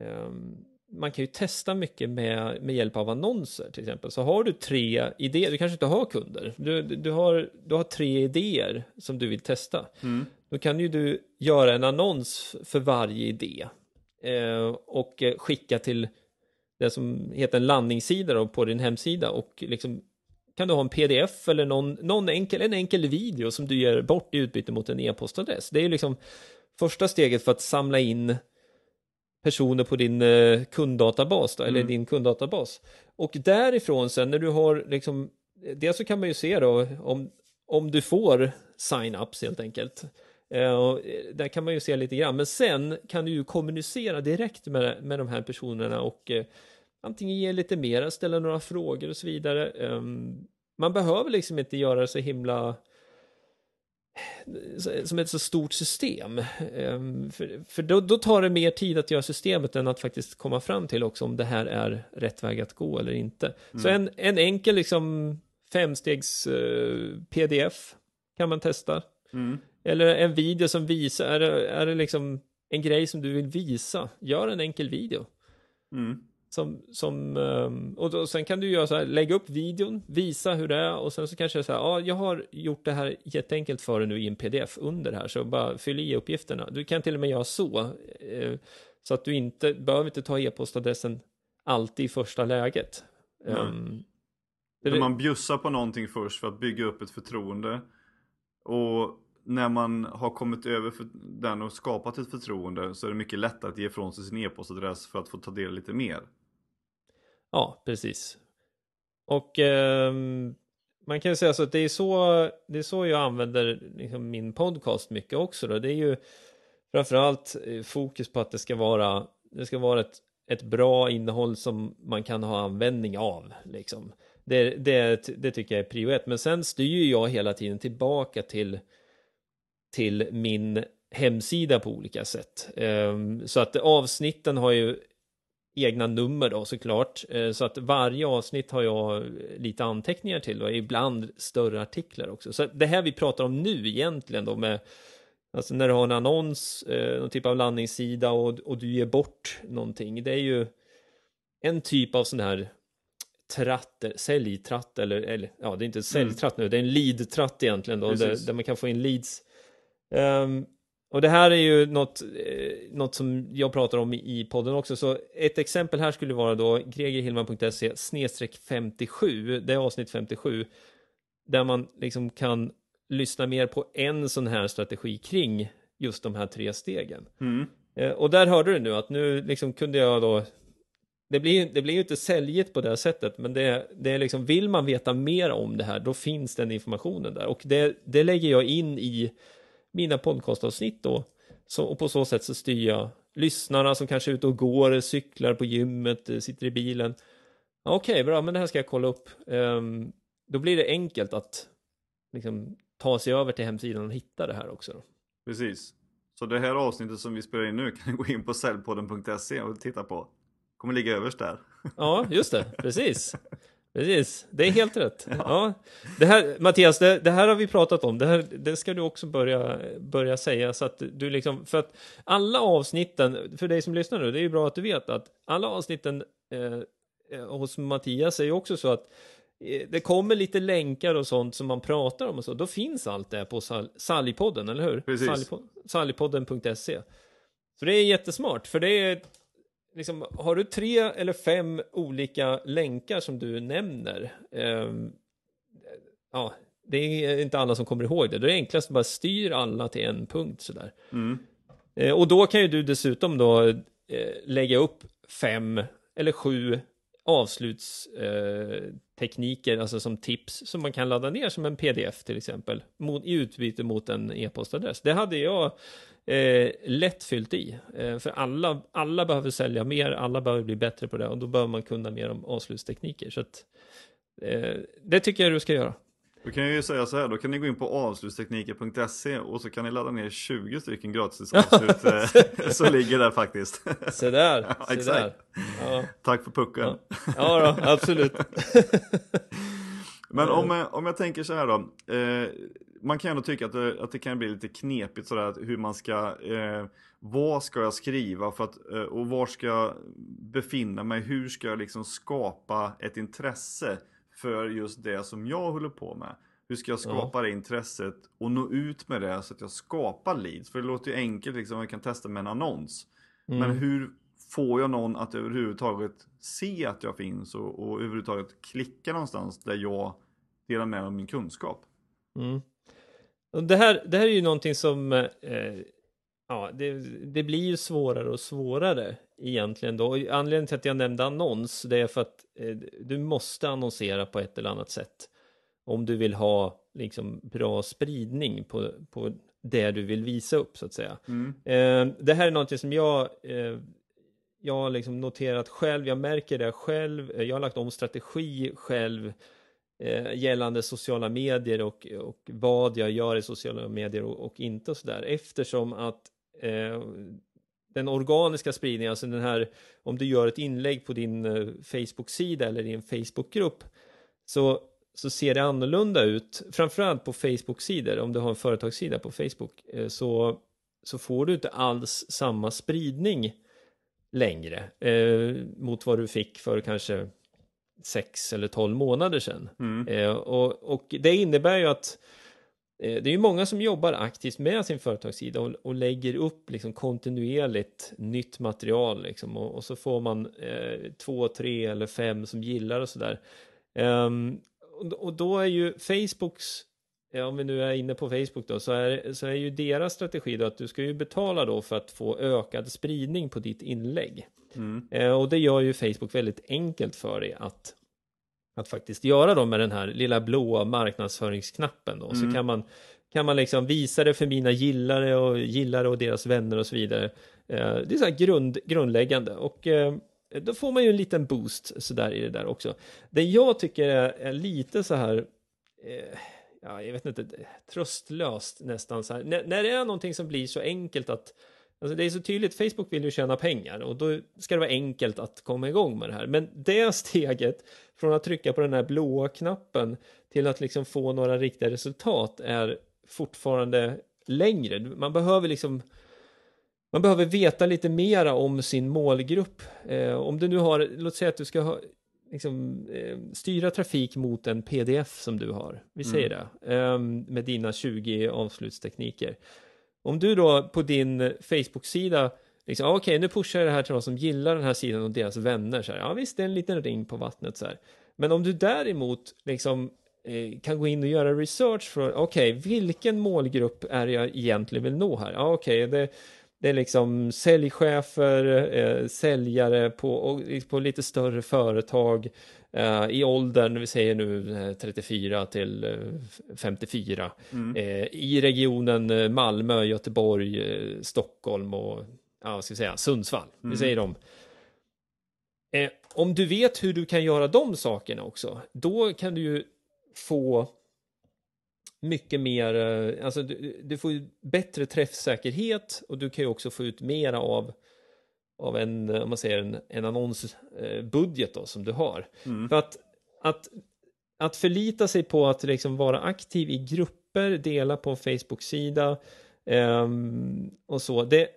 Speaker 2: um, man kan ju testa mycket med, med hjälp av annonser till exempel. Så har du tre idéer, du kanske inte har kunder, du, du, har, du har tre idéer som du vill testa. Mm. Då kan ju du göra en annons för varje idé eh, och skicka till det som heter en landningssida då, på din hemsida och liksom kan du ha en pdf eller någon, någon enkel, en enkel video som du ger bort i utbyte mot en e-postadress. Det är liksom första steget för att samla in personer på din eh, kunddatabas då, eller mm. din kunddatabas. Och därifrån sen när du har liksom, dels så kan man ju se då om, om du får sign-ups helt enkelt. Uh, där kan man ju se lite grann, men sen kan du ju kommunicera direkt med, med de här personerna och uh, antingen ge lite mer, ställa några frågor och så vidare. Um, man behöver liksom inte göra det så himla som ett så stort system. Ehm, för, för då, då, tar det mer tid att göra systemet än att faktiskt komma fram till också om det här är rätt väg att gå eller inte. Mm. Så en, en enkel liksom femstegs uh, pdf kan man testa. Mm. Eller en video som visar, är det, är det liksom en grej som du vill visa, gör en enkel video. Mm. Som, som, ehm, och då, sen kan du göra så här, lägga upp videon, visa hur det är och sen så kanske så här, ja, jag har gjort det här jätteenkelt för dig nu i en pdf under här, så bara fyll i uppgifterna. Du kan till och med göra så, eh, så att du inte behöver inte ta e-postadressen alltid i första läget. Mm. Um,
Speaker 1: det, man bjussar på någonting först för att bygga upp ett förtroende. Och när man har kommit över för den och skapat ett förtroende så är det mycket lättare att ge ifrån sig sin e-postadress för att få ta del lite mer.
Speaker 2: Ja, precis. Och eh, man kan ju säga så att det är så, det är så jag använder liksom min podcast mycket också. Då. Det är ju framförallt eh, fokus på att det ska vara, det ska vara ett, ett bra innehåll som man kan ha användning av. Liksom. Det, det, det tycker jag är prio ett. Men sen styr jag hela tiden tillbaka till, till min hemsida på olika sätt. Um, så att avsnitten har ju egna nummer då såklart. Eh, så att varje avsnitt har jag lite anteckningar till och ibland större artiklar också. Så det här vi pratar om nu egentligen då med Alltså när du har en annons, eh, någon typ av landningssida och, och du ger bort någonting. Det är ju en typ av sån här tratt, säljtratt eller, eller ja det är inte säljtratt mm. nu, det är en lead-tratt egentligen då, där, där, man kan få in leads. Um, och det här är ju något, eh, något som jag pratar om i, podden också, så ett exempel här skulle vara då gregerhillman.se snedstreck 57, det är avsnitt 57, där man liksom kan lyssna mer på en sån här strategi kring just de här tre stegen. Mm. Eh, och där hörde du nu att nu liksom kunde jag då det blir, det blir ju inte säljigt på det sättet, men det, det är liksom, vill man veta mer om det här, då finns den informationen där. Och det, det lägger jag in i mina podcastavsnitt då. Så, och på så sätt så styr jag lyssnarna som kanske är ute och går, cyklar på gymmet, eh, sitter i bilen. Okej, okay, bra, men det här ska jag kolla upp. Um, då blir det enkelt att liksom, ta sig över till hemsidan och hitta det här också. Då.
Speaker 1: Precis. Så det här avsnittet som vi spelar in nu kan gå in på säljpodden.se och titta på. Kommer ligga överst där.
Speaker 2: Ja, just det. Precis. Precis, det är helt rätt. Ja. Det här, Mattias, det, det, här har vi pratat om. Det, här, det ska du också börja, börja säga så att du liksom, för att alla avsnitten, för dig som lyssnar nu, det är ju bra att du vet att alla avsnitten eh, hos Mattias är ju också så att eh, det kommer lite länkar och sånt som man pratar om och så, då finns allt det på Sal Sallypodden, eller hur?
Speaker 1: Precis.
Speaker 2: Sallypodden.se. Så det är jättesmart, för det är liksom, har du tre eller fem olika länkar som du nämner, eh, ja, det är inte alla som kommer ihåg det. Det är enklast att bara styr alla till en punkt sådär. Mm. Eh, och då kan ju du dessutom då eh, lägga upp fem eller sju avslutstekniker, alltså som tips som man kan ladda ner som en pdf till exempel, mot, i utbyte mot en e-postadress. Det hade jag eh, lätt fyllt i. Eh, för alla, alla behöver sälja mer, alla behöver bli bättre på det och då behöver man kunna mer om avslutstekniker. Så att, eh, det tycker jag du ska göra.
Speaker 1: Då kan jag ju säga så här, då kan ni gå in på avslutstekniker.se och så kan ni ladda ner 20 stycken gratis avslut eh, som ligger där faktiskt.
Speaker 2: Se där, ja, se där.
Speaker 1: Ja. Tack för pucken.
Speaker 2: Ja, ja då, absolut.
Speaker 1: Men om, eh, om jag tänker så här då. Eh, man kan ändå tycka att det, att det kan bli lite knepigt sådär hur man ska eh, Vad ska jag skriva för att, eh, och var ska jag befinna mig? Hur ska jag liksom skapa ett intresse för just det som jag håller på med? Hur ska jag skapa ja. det intresset och nå ut med det så att jag skapar leads? För det låter ju enkelt liksom, jag kan testa med en annons. Mm. Men hur får jag någon att överhuvudtaget se att jag finns och, och överhuvudtaget klicka någonstans där jag delar med mig av min kunskap?
Speaker 2: Mm. Och det, här, det här är ju någonting som eh, ja, det, det, blir ju svårare och svårare egentligen då. Anledningen till att jag nämnde annons, det är för att eh, du måste annonsera på ett eller annat sätt om du vill ha liksom bra spridning på, på det du vill visa upp så att säga. Mm. Eh, det här är någonting som jag eh, jag har liksom noterat själv, jag märker det själv, jag har lagt om strategi själv eh, gällande sociala medier och, och vad jag gör i sociala medier och, och inte och sådär. Eftersom att eh, den organiska spridningen, alltså den här om du gör ett inlägg på din eh, Facebook-sida eller i en Facebook-grupp så, så ser det annorlunda ut, framförallt på Facebook-sidor, om du har en företagssida på Facebook eh, så, så får du inte alls samma spridning längre eh, mot vad du fick för kanske sex eller tolv månader sedan.
Speaker 1: Mm.
Speaker 2: Eh, och, och det innebär ju att eh, det är ju många som jobbar aktivt med sin företagssida och, och lägger upp liksom kontinuerligt nytt material liksom, och, och så får man eh, två, tre eller fem som gillar och sådär. Um, och, och då är ju Facebooks om vi nu är inne på Facebook då, så är, så är ju deras strategi då att du ska ju betala då för att få ökad spridning på ditt inlägg.
Speaker 1: Mm.
Speaker 2: Eh, och det gör ju Facebook väldigt enkelt för dig att, att faktiskt göra då med den här lilla blåa marknadsföringsknappen då. Så
Speaker 1: Mm.
Speaker 2: kan man, kan man liksom visa det för mina gillare och gillare och deras vänner och så vidare. Eh, det är så här grund, grundläggande och eh, då får man ju en liten boost sådär i det där också. Det jag tycker är, är lite så här eh, ja, jag vet inte, tröstlöst nästan så här. När, när det är någonting som blir så enkelt att Alltså det är så tydligt, Facebook vill ju tjäna pengar och då ska det vara enkelt att komma igång med det här. Men det steget från att trycka på den här blåa knappen till att liksom få några riktiga resultat är fortfarande längre. Man behöver liksom man behöver veta lite mera om sin målgrupp. Eh, om du nu har, låt säga att du ska ha, liksom, eh, styra trafik mot en pdf som du har, vi säger det, eh, med dina 20 avslutstekniker. Om du då på din Facebook-sida, liksom, ah, okej nu pushar jag det här till de som gillar den här sidan och deras vänner, så här, ja visst det är en liten ring på vattnet så här. Men om du däremot liksom eh, kan gå in och göra research för, okej vilken målgrupp är jag egentligen vill nå här? Ja okej, det, det är liksom säljchefer, eh, säljare på, på lite större företag eh, i åldern, vi säger nu eh, 34 till eh, 54
Speaker 1: Mm.
Speaker 2: eh, i regionen eh, Malmö, Göteborg, eh, Stockholm och ja, ska vi säga, Sundsvall. Vi
Speaker 1: Mm.
Speaker 2: säger dem. Eh, om du vet hur du kan göra de sakerna också, då kan du ju få mycket mer, eh, alltså du, du får ju bättre träffsäkerhet och du kan ju också få ut mera av av en, eh, om man säger en, en annonsbudget då som du har.
Speaker 1: Mm.
Speaker 2: För att, att, att förlita sig på att liksom vara aktiv i grupper, dela på en Facebook-sida ehm, och så, det,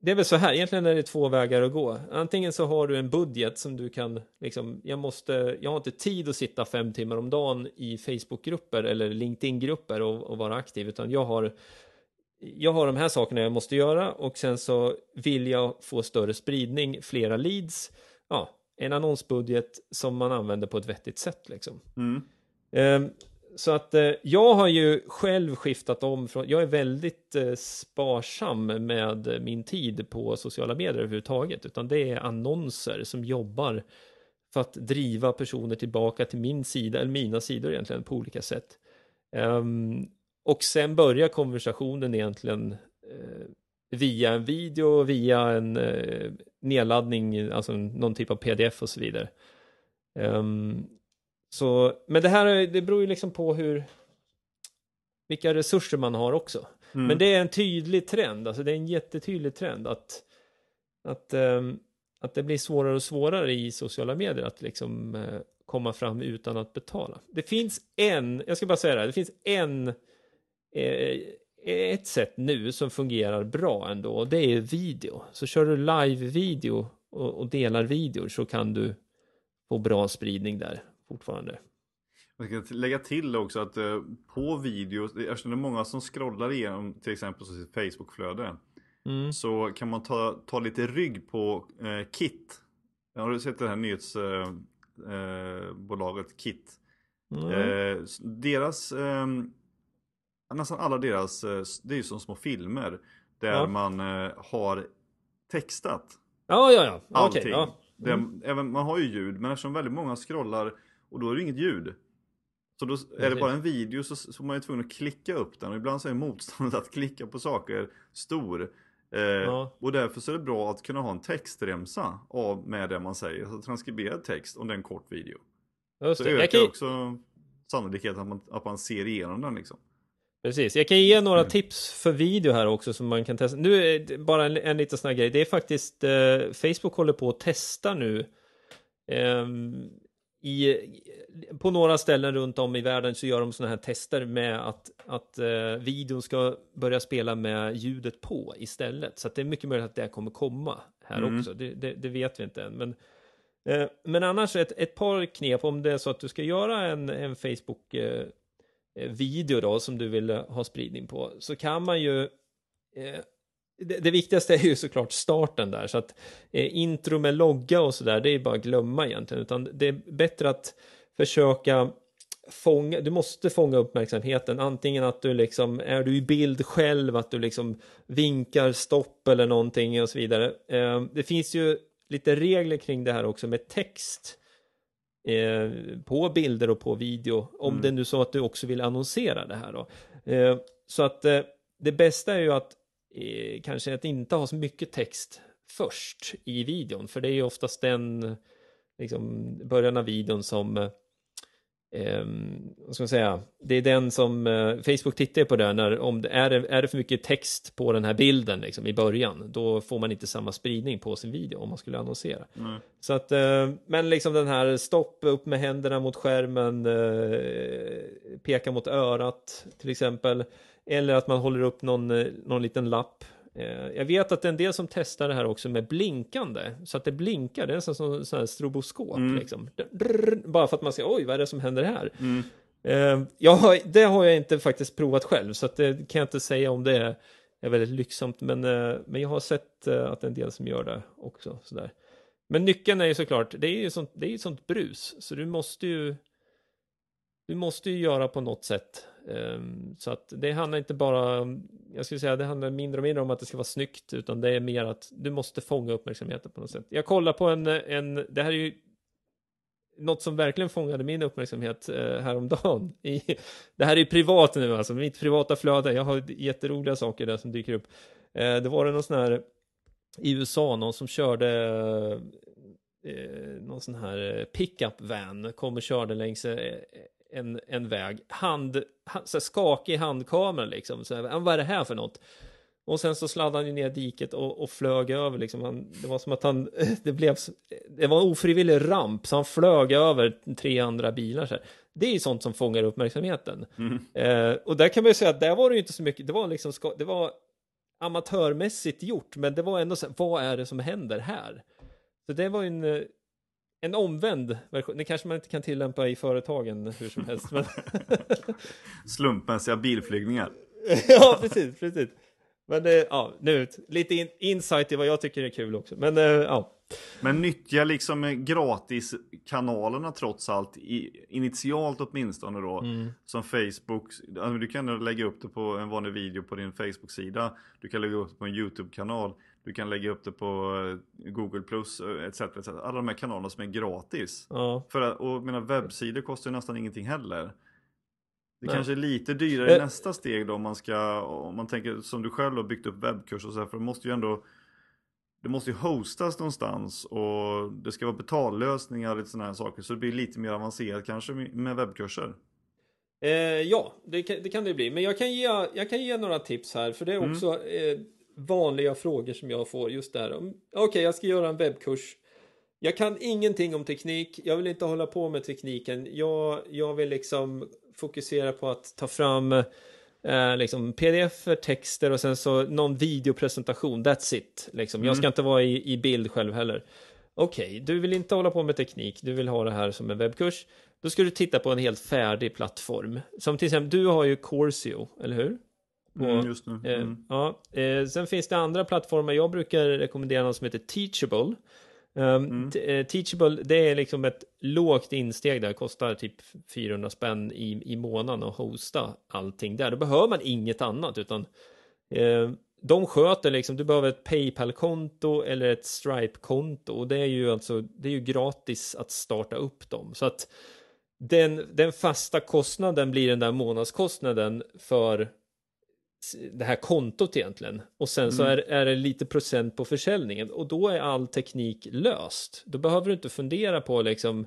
Speaker 2: det är väl så här, egentligen är det två vägar att gå. Antingen så har du en budget som du kan, liksom, jag måste, jag har inte tid att sitta fem timmar om dagen i Facebook-grupper eller LinkedIn-grupper och, och vara aktiv, utan jag har jag har de här sakerna jag måste göra och sen så vill jag få större spridning, flera leads, ja, en annonsbudget som man använder på ett vettigt sätt liksom.
Speaker 1: Mm.
Speaker 2: Ehm, så att eh, jag har ju själv skiftat om från, jag är väldigt eh, sparsam med min tid på sociala medier överhuvudtaget, utan det är annonser som jobbar för att driva personer tillbaka till min sida, eller mina sidor egentligen på olika sätt. Um, och sen börjar konversationen egentligen eh, via en video, via en eh, nedladdning, alltså någon typ av pdf och så vidare. Um, så, men det här är- det beror ju liksom på hur vilka resurser man har också.
Speaker 1: Mm.
Speaker 2: Men det är en tydlig trend, alltså det är en jättetydlig trend att, att, ehm, att det blir svårare och svårare i sociala medier att liksom eh, komma fram utan att betala. Det finns en, jag ska bara säga det här, det finns en eh, ett sätt nu som fungerar bra ändå och det är video. Så kör du live-video och, och delar videor så kan du få bra spridning där fortfarande.
Speaker 1: Jag ska lägga till också att eh, på video, eftersom det är många som scrollar igenom till exempel sitt Facebook-flöde.
Speaker 2: Mm.
Speaker 1: Så kan man ta, ta lite rygg på eh, Kit. Har du sett det här nyhetsbolaget eh, bolaget Kit?
Speaker 2: Mm.
Speaker 1: Eh, deras, eh, nästan alla deras, eh, det är ju som små filmer. Där
Speaker 2: Ja.
Speaker 1: man eh, har textat
Speaker 2: Ja, ja, ja.
Speaker 1: allting.
Speaker 2: Okej, ja.
Speaker 1: Det-
Speaker 2: Mm.
Speaker 1: även, man har ju ljud, men eftersom väldigt många scrollar och då är det inget ljud. Så då är det bara en video så, så man är tvungen att klicka upp den och ibland så är motståndet att klicka på saker stor. Eh,
Speaker 2: Ja.
Speaker 1: Och därför så är det bra att kunna ha en textremsa av med det man säger. Så transkriberad text om det är en kort video.
Speaker 2: Just
Speaker 1: Så
Speaker 2: det.
Speaker 1: ökar
Speaker 2: kan,
Speaker 1: också sannolikheten att man, att man ser igenom den liksom.
Speaker 2: Precis, jag kan ge några mm. tips för video här också som man kan testa. Nu är det bara en, en liten sån här grej. Det är faktiskt eh, Facebook håller på att testa nu. Eh, i, på några ställen runt om i världen så gör de sådana här tester med att, att eh, videon ska börja spela med ljudet på istället. Så det är mycket möjligt att det kommer komma här mm. också. Det, det, det, vet vi inte än. Men, eh, men annars ett, ett par knep om det är så att du ska göra en, en Facebook eh, Eh, video då som du vill ha spridning på så kan man ju eh, det, viktigaste är ju såklart starten där så att eh, intro med logga och sådär det är bara att glömma egentligen utan det är bättre att försöka fånga, du måste fånga uppmärksamheten antingen att du liksom är du i bild själv att du liksom vinkar stopp eller någonting och så vidare eh, det finns ju lite regler kring det här också med text eh, på bilder och på video om mm. det nu så att du också vill annonsera det här då. Eh, så att eh, det bästa är ju att eh, kanske att inte ha så mycket text först i videon för det är ju oftast den liksom början av videon som eh, vad ska man säga, det är den som eh, Facebook tittar på där när om det är, är det för mycket text på den här bilden liksom, i början, då får man inte samma spridning på sin video om man skulle annonsera. Mm. Så att, eh, men liksom den här stopp upp med händerna mot skärmen, eh, peka mot örat till exempel, eller att man håller upp någon, eh, någon liten lapp Eh, jag vet att det är en del som testar det här också med blinkande, så att det blinkar, det är nästan som en stroboskop. Mm. Liksom. Bara för att man ser, oj, vad är det som händer här? Mm. Eh, har, det har jag inte faktiskt provat själv, så att det kan jag inte säga om det är väldigt lyxsamt, men, men jag har sett att det är en del som gör det också. Sådär. Men nyckeln är ju såklart, det är ju sånt, det är ett sånt brus, så du måste ju du måste ju göra på något sätt. Ehm, så att det handlar inte bara, jag skulle säga det handlar mindre och mindre om att det ska vara snyggt, utan det är mer att du måste fånga uppmärksamheten på något sätt. Jag kollar på en, en det här är ju något som verkligen fångade min uppmärksamhet eh, häromdagen. I, det här är ju privat nu alltså, mitt privata flöde. Jag har jätteroliga saker där som dyker upp. Eh, det var det någon sån här i USA, någon som körde eh, någon sån här pickup van, kom och körde längs en, en väg. Hand, så skakig handkamera liksom. Så här, vad är det här för något? Och sen så sladdade han ner diket och, och flög över liksom. Han, det var som att han, det blev, det var en ofrivillig ramp, så han flög över tre andra bilar. Så här. Det är ju sånt som fångar uppmärksamheten. Mm. Eh, och där kan man ju säga att där var det ju inte så mycket, det var liksom, det var amatörmässigt gjort, men det var ändå så här, vad är det som händer här? Så det var en en omvänd version. Det kanske man inte kan tillämpa i företagen hur som helst. Men...
Speaker 1: Slumpmässiga bilflygningar.
Speaker 2: ja, precis, precis. Men det, ja, nu, lite in, insight i vad jag tycker är kul också. Men eh, ja.
Speaker 1: Men nyttja liksom gratiskanalerna trots allt, i, initialt åtminstone då. Mm. Som Facebook, alltså du kan lägga upp det på en vanlig video på din Facebook-sida. Du kan lägga upp det på en YouTube-kanal. Du kan lägga upp det på eh, Google Plus etc. etc. Alla de här kanalerna som är gratis. Ja. För att, och mina webbsidor kostar ju nästan ingenting heller. Det Nej. kanske är lite dyrare i eh. nästa steg då om man ska, om man tänker som du själv har byggt upp webbkurser och så här, för det måste ju ändå det måste ju hostas någonstans och det ska vara betallösningar och lite sådana här saker så det blir lite mer avancerat kanske med webbkurser.
Speaker 2: Eh, ja, det kan, det kan, det bli. Men jag kan, ge, jag kan ge några tips här för det är mm. också mm. eh, vanliga frågor som jag får just där. Okej, okay, jag ska göra en webbkurs. Jag kan ingenting om teknik. Jag vill inte hålla på med tekniken. Jag, jag vill liksom fokusera på att ta fram eh, liksom pdf, texter och sen så någon videopresentation. That's it. Liksom. Mm. Jag ska inte vara i, i bild själv heller. Okej, okay, du vill inte hålla på med teknik. Du vill ha det här som en webbkurs. Då ska du titta på en helt färdig plattform. Som till exempel, du har ju Corsio, eller hur?
Speaker 1: Mm, just nu.
Speaker 2: Eh, mm. ja, eh, sen finns det andra plattformar. Jag brukar rekommendera något som heter Teachable. Um, mm. Eh, Teachable, det är liksom ett lågt insteg där, kostar typ 400 spänn i, i månaden att hosta allting där. Då behöver man inget annat utan eh, de sköter liksom, du behöver ett Paypal-konto eller ett Stripe-konto och det är ju alltså, det är ju gratis att starta upp dem. Så att den, den fasta kostnaden blir den där månadskostnaden för det här kontot egentligen. Och sen mm. så är, är det lite procent på försäljningen och då är all teknik löst. Då behöver du inte fundera på liksom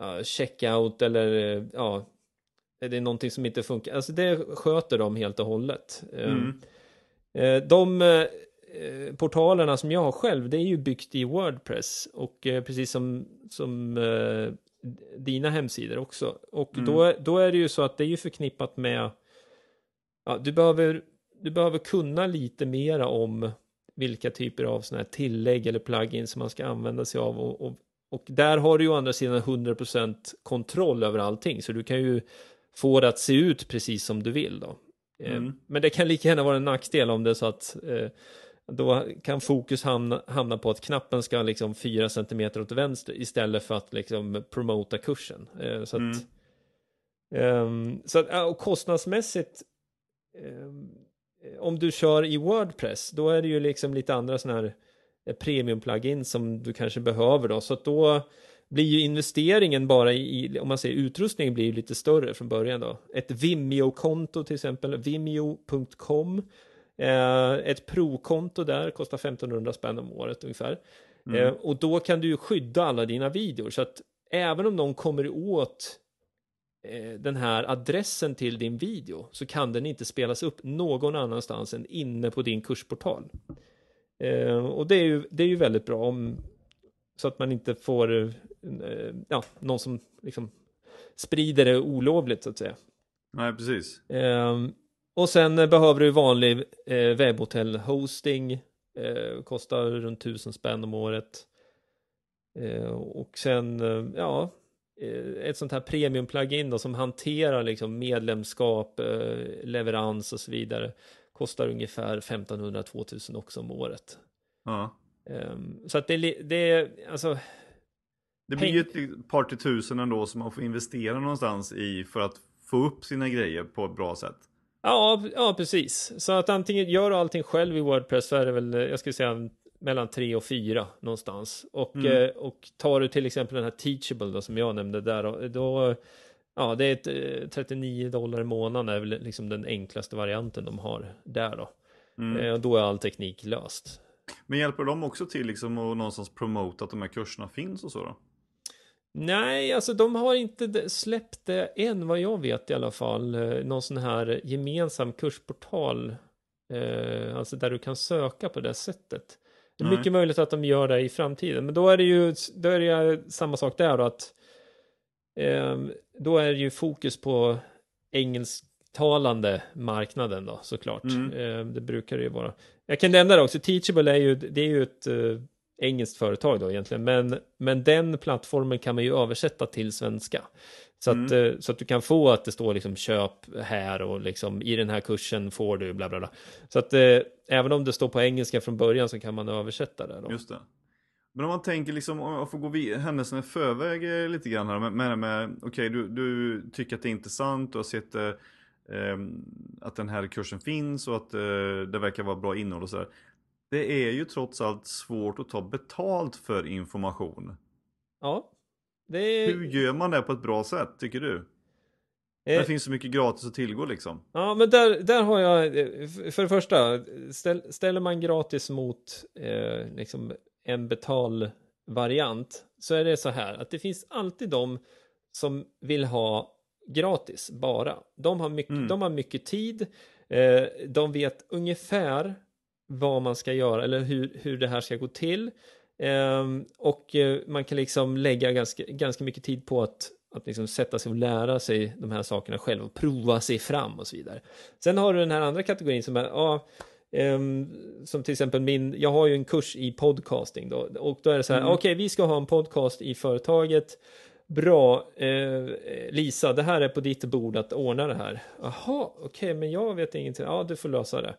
Speaker 2: uh, checkout eller ja, är det någonting som inte funkar, alltså det sköter de helt och hållet. Eh,
Speaker 1: Mm.
Speaker 2: Eh, De eh, portalerna som jag har själv, det är ju byggt i Wordpress och eh, precis som, som dina hemsidor också. Och
Speaker 1: Mm.
Speaker 2: då, då är det ju så att det är ju förknippat med, ja, du behöver, du behöver kunna lite mera om vilka typer av sådana här tillägg eller plugins som man ska använda sig av och, och, och där har du ju å andra sidan 100% kontroll över allting så du kan ju få det att se ut precis som du vill då. Eh,
Speaker 1: Mm.
Speaker 2: Men det kan lika gärna vara en nackdel om det är så att eh, då kan fokus hamna, hamna på att knappen ska liksom 4 cm åt vänster istället för att liksom promota kursen. Eh, så att,
Speaker 1: Mm.
Speaker 2: ehm, så att och kostnadsmässigt om du kör i Wordpress då är det ju liksom lite andra sådana här eh, premium plugins som du kanske behöver då så att då blir ju investeringen bara i, om man säger utrustning blir ju lite större från början då. Ett Vimeo-konto till exempel, vimeo.com. Eh, ett pro-konto där kostar 1500 spänn om året ungefär.
Speaker 1: Mm.
Speaker 2: Eh, och då kan du ju skydda alla dina videor så att även om någon kommer åt eh, den här adressen till din video så kan den inte spelas upp någon annanstans än inne på din kursportal. Eh, och det är ju, det är ju väldigt bra om så att man inte får eh, ja, någon som liksom sprider det olovligt så att säga.
Speaker 1: Nej, precis.
Speaker 2: Ehm, och sen eh, behöver du vanlig eh, webbhotell-hosting. Eh, kostar runt tusen spänn om året. Eh, och sen, eh, ja, eh, ett sånt här premium-plugin då som hanterar liksom medlemskap, eh, leverans och så vidare. Kostar ungefär 1500-2000 också om året.
Speaker 1: Ja.
Speaker 2: Ehm, så att det, det är, alltså,
Speaker 1: Det blir ju ett par till tusen ändå som man får investera någonstans i för att få upp sina grejer på ett bra sätt.
Speaker 2: Ja, ja, precis. Så att antingen gör du allting själv i Wordpress så är det väl, eh, jag skulle säga mellan tre och fyra någonstans. Och,
Speaker 1: Mm.
Speaker 2: eh, och tar du till exempel den här Teachable då, som jag nämnde där, då, ja, det är ett, eh, 39 dollar i månaden är väl liksom den enklaste varianten de har där då.
Speaker 1: Mm.
Speaker 2: Eh, och då är all teknik löst.
Speaker 1: Men hjälper de också till liksom att någonstans promota att de här kurserna finns och så då?
Speaker 2: Nej, alltså de har inte släppt det än vad jag vet i alla fall. Eh, Någon sån här gemensam kursportal. Eh, alltså där du kan söka på det sättet. Det är
Speaker 1: Nej.
Speaker 2: mycket möjligt att de gör det i framtiden. Men då är det ju, då är det ju samma sak där då att eh, då är det ju fokus på engelsktalande marknaden då såklart.
Speaker 1: Mm.
Speaker 2: Eh, det brukar det ju vara. Jag kan nämna det också, Teachable är ju, det är ju ett eh, engelskt företag då egentligen, men, men den plattformen kan man ju översätta till svenska. Så att, eh, så att du kan få att det står liksom köp här och liksom i den här kursen får du bla bla bla. Så att eh, även om det står på engelska från början så kan man översätta det då.
Speaker 1: Just det. Men om man tänker liksom, om jag får gå vid, händelserna i förväg eh, lite grann här med, med, med okej du, du tycker att det är intressant, du har sett eh, ehm, att den här kursen finns och att eh, det verkar vara bra innehåll och sådär. Det är ju trots allt svårt att ta betalt för information.
Speaker 2: Ja. Är,
Speaker 1: Hur gör man det på ett bra sätt, tycker du?
Speaker 2: eh,
Speaker 1: Det finns så mycket gratis att tillgå liksom.
Speaker 2: Ja, men där, där har jag, eh, för det första, ställ, ställer man gratis mot eh, liksom en betalvariant så är det så här att det finns alltid de som vill ha gratis bara. De har mycket,
Speaker 1: Mm.
Speaker 2: de har mycket tid, eh, de vet ungefär vad man ska göra eller hur, hur det här ska gå till. Ehm, och eh, man kan liksom lägga ganska, ganska mycket tid på att, att liksom sätta sig och lära sig de här sakerna själv och prova sig fram och så vidare. Sen har du den här andra kategorin som är, ja, ehm, som till exempel min, jag har ju en kurs i podcasting då, och då är det så här,
Speaker 1: Mm.
Speaker 2: okej, vi ska ha en podcast i företaget. Bra, eh, Lisa, det här är på ditt bord att ordna det här. Jaha, okej, men jag vet ingenting. Ja, du får lösa det.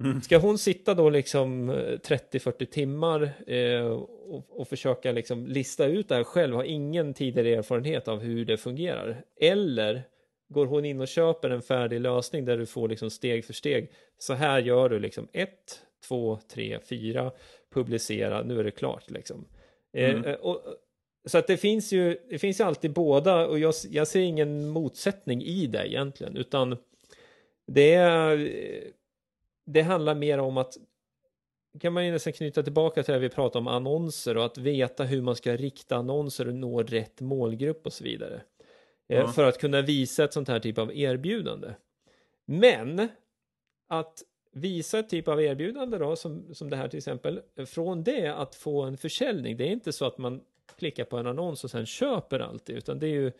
Speaker 1: Mm.
Speaker 2: Ska hon sitta då liksom eh, 30-40 timmar eh, och, och försöka liksom lista ut det här själv, har ingen tidigare erfarenhet av hur det fungerar? Eller går hon in och köper en färdig lösning där du får liksom steg för steg. Så här gör du liksom 1, 2, 3, 4, publicera, nu är det klart liksom. Eh,
Speaker 1: Mm.
Speaker 2: Eh, och, så att det finns ju, det finns ju alltid båda och jag, jag ser ingen motsättning i det egentligen, utan det är, det handlar mer om att kan man ju nästan knyta tillbaka till det vi pratade om annonser och att veta hur man ska rikta annonser och nå rätt målgrupp och så vidare. eh,
Speaker 1: Ja.
Speaker 2: för att kunna visa ett sånt här typ av erbjudande. Men att visa ett typ av erbjudande då, som, som det här till exempel, från det att få en försäljning, det är inte så att man klickar på en annons och sen köper alltid, utan det är ju,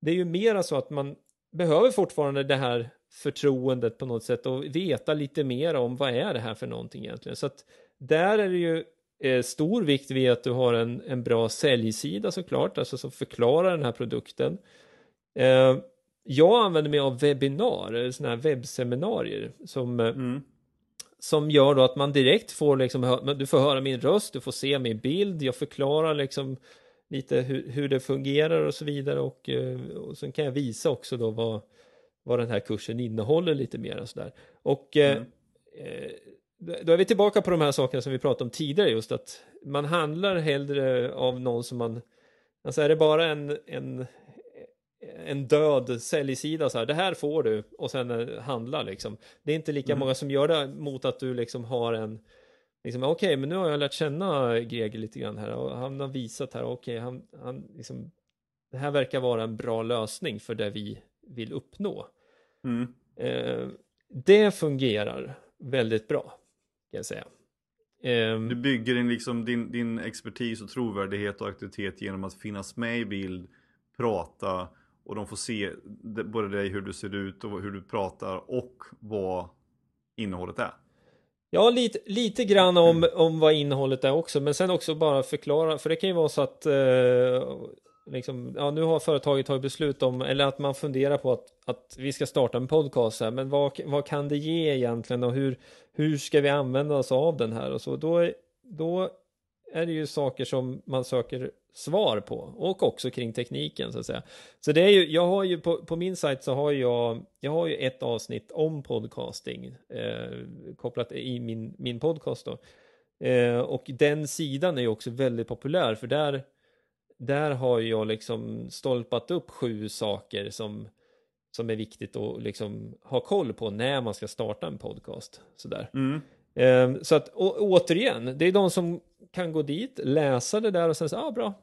Speaker 2: det är ju mera så att man behöver fortfarande det här förtroendet på något sätt och veta lite mer om vad är det här för någonting egentligen. Så att där är det ju eh, stor vikt vid att du har en, en bra säljsida såklart, alltså som förklarar den här produkten. Eh, jag använder mig av webbinar, sådana här webbseminarier som, eh,
Speaker 1: Mm.
Speaker 2: som gör då att man direkt får liksom, du får höra min röst, du får se min bild, jag förklarar liksom lite hur, hur det fungerar och så vidare och, eh, och sen kan jag visa också då vad, vad den här kursen innehåller lite mer och sådär. Och eh,
Speaker 1: Mm.
Speaker 2: eh, då är vi tillbaka på de här sakerna som vi pratade om tidigare just att man handlar hellre av någon som man alltså är det bara en, en, en död säljsida så här det här får du och sen eh, handla liksom det är inte lika
Speaker 1: Mm.
Speaker 2: många som gör det mot att du liksom har en liksom okej men nu har jag lärt känna Greger lite grann här och han har visat här okej han, han liksom det här verkar vara en bra lösning för det vi vill uppnå
Speaker 1: Mm.
Speaker 2: Eh, det fungerar väldigt bra, kan jag säga. Ehm,
Speaker 1: Du bygger in liksom din, din expertis och trovärdighet och auktoritet genom att finnas med i bild, prata och de får se både dig, hur du ser ut och hur du pratar och vad innehållet är.
Speaker 2: Ja, lite, lite grann om, om vad innehållet är också, men sen också bara förklara, för det kan ju vara så att eh, liksom, ja, nu har företaget tagit beslut om, eller att man funderar på att, att vi ska starta en podcast här, men vad, vad kan det ge egentligen och hur, hur ska vi använda oss av den här? Och så, då, då är det ju saker som man söker svar på och också kring tekniken så att säga. Så det är ju, jag har ju på, på min sajt så har jag, jag har ju ett avsnitt om podcasting eh, kopplat i min, min podcast då. Eh, och den sidan är ju också väldigt populär för där, där har jag liksom stolpat upp sju saker som, som är viktigt att liksom ha koll på när man ska starta en podcast. Sådär.
Speaker 1: Mm.
Speaker 2: Ehm, Så att återigen, det är de som kan gå dit, läsa det där och sen säga, ah, bra,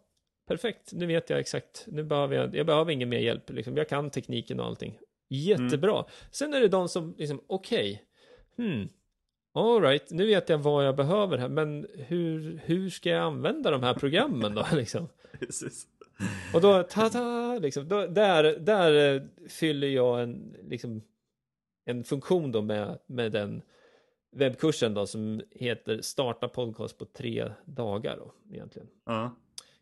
Speaker 2: perfekt, nu vet jag exakt, nu behöver jag, jag behöver ingen mer hjälp, liksom. jag kan tekniken och allting. Jättebra. Sen är det de som, liksom, okej, hmm, all right, nu vet jag vad jag behöver här, men hur, hur ska jag använda de här programmen då, liksom? Och då, ta-ta, liksom, då, där, där eh, fyller jag en, liksom, en funktion då med, med den webbkursen då som heter Starta podcast på tre dagar då egentligen.
Speaker 1: Ja.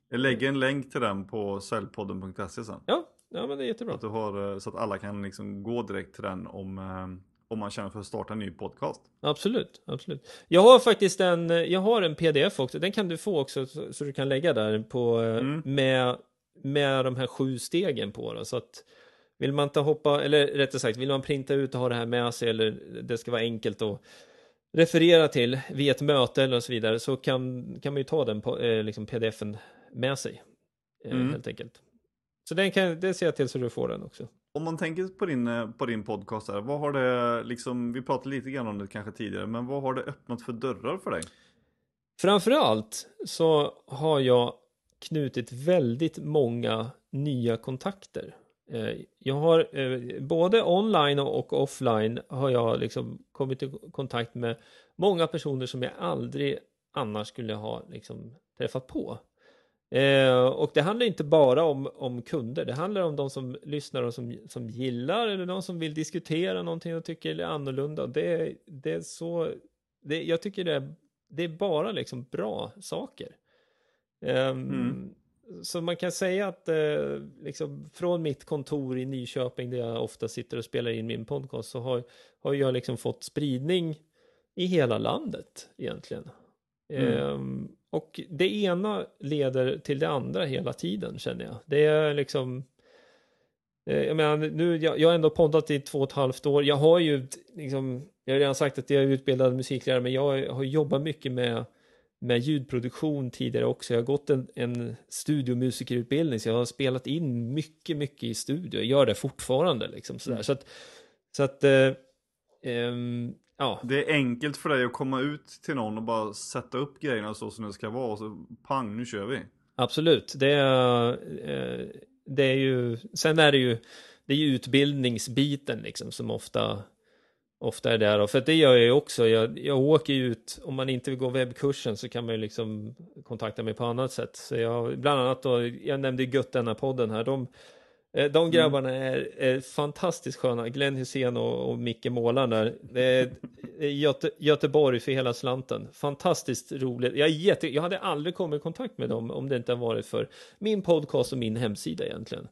Speaker 1: Jag lägger en länk till den på säljpodden.se sen.
Speaker 2: Ja, ja men det är jättebra.
Speaker 1: att, du har, eh, så att alla kan liksom gå direkt till den om, eh, om man känner för att starta en ny podcast.
Speaker 2: Absolut, absolut. Jag har faktiskt en, jag har en pdf också, den kan du få också så, så du kan lägga där på, eh,
Speaker 1: Mm.
Speaker 2: med, med de här sju stegen på då, så att vill man inte hoppa, eller rättare sagt, vill man printa ut och ha det här med sig eller det ska vara enkelt att referera till vid ett möte eller så vidare så kan, kan man ju ta den på, eh, liksom pdfen med sig eh,
Speaker 1: Mm.
Speaker 2: helt enkelt. Så den kan, det ser jag till så du får den också.
Speaker 1: Om man tänker på din, eh, på din podcast här, vad har det liksom, vi pratade lite grann om det kanske tidigare, men vad har det öppnat för dörrar för dig?
Speaker 2: Framförallt så har jag knutit väldigt många nya kontakter. Eh, jag har eh, både online och offline har jag liksom kommit i kontakt med många personer som jag aldrig annars skulle ha liksom träffat på. Eh, och det handlar inte bara om, om kunder, det handlar om de som lyssnar och som, som gillar eller de som vill diskutera någonting och tycker är annorlunda. Det, det är så, det, jag tycker det är, det är bara liksom bra saker. Ehm,
Speaker 1: mm.
Speaker 2: Så man kan säga att eh, liksom, från mitt kontor i Nyköping där jag ofta sitter och spelar in min podcast så har, har jag liksom fått spridning i hela landet egentligen.
Speaker 1: Mm.
Speaker 2: Ehm, och det ena leder till det andra hela tiden känner jag. Det är liksom eh, jag menar, nu, jag, jag har ändå poddat i två och ett halvt år. Jag har ju liksom, jag har redan sagt att jag är utbildad musiklärare, men jag har jobbat mycket med, med ljudproduktion tidigare också. Jag har gått en, en studiomusikerutbildning, så jag har spelat in mycket, mycket i studio. Jag gör det fortfarande liksom sådär.
Speaker 1: Mm.
Speaker 2: Så att, så att eh, ehm, ja,
Speaker 1: Det är enkelt för dig att komma ut till någon och bara sätta upp grejerna så som det ska vara och så pang, nu kör vi.
Speaker 2: Absolut, det är, eh, det är ju, sen är det ju, det är ju utbildningsbiten liksom som ofta, ofta är där. Och för att det gör jag ju också. Jag, jag åker ju ut, om man inte vill gå webbkursen så kan man ju liksom kontakta mig på annat sätt. Så jag, bland annat då, jag nämnde ju denna podden här, de Eh, de mm. grabbarna är, är fantastiskt sköna. Glenn Hussein och, och Micke Målaren där. Det är, Göte, Göteborg för hela slanten. Fantastiskt roligt. Jag, jätte, jag hade aldrig kommit i kontakt med dem om det inte varit för min podcast och min hemsida egentligen.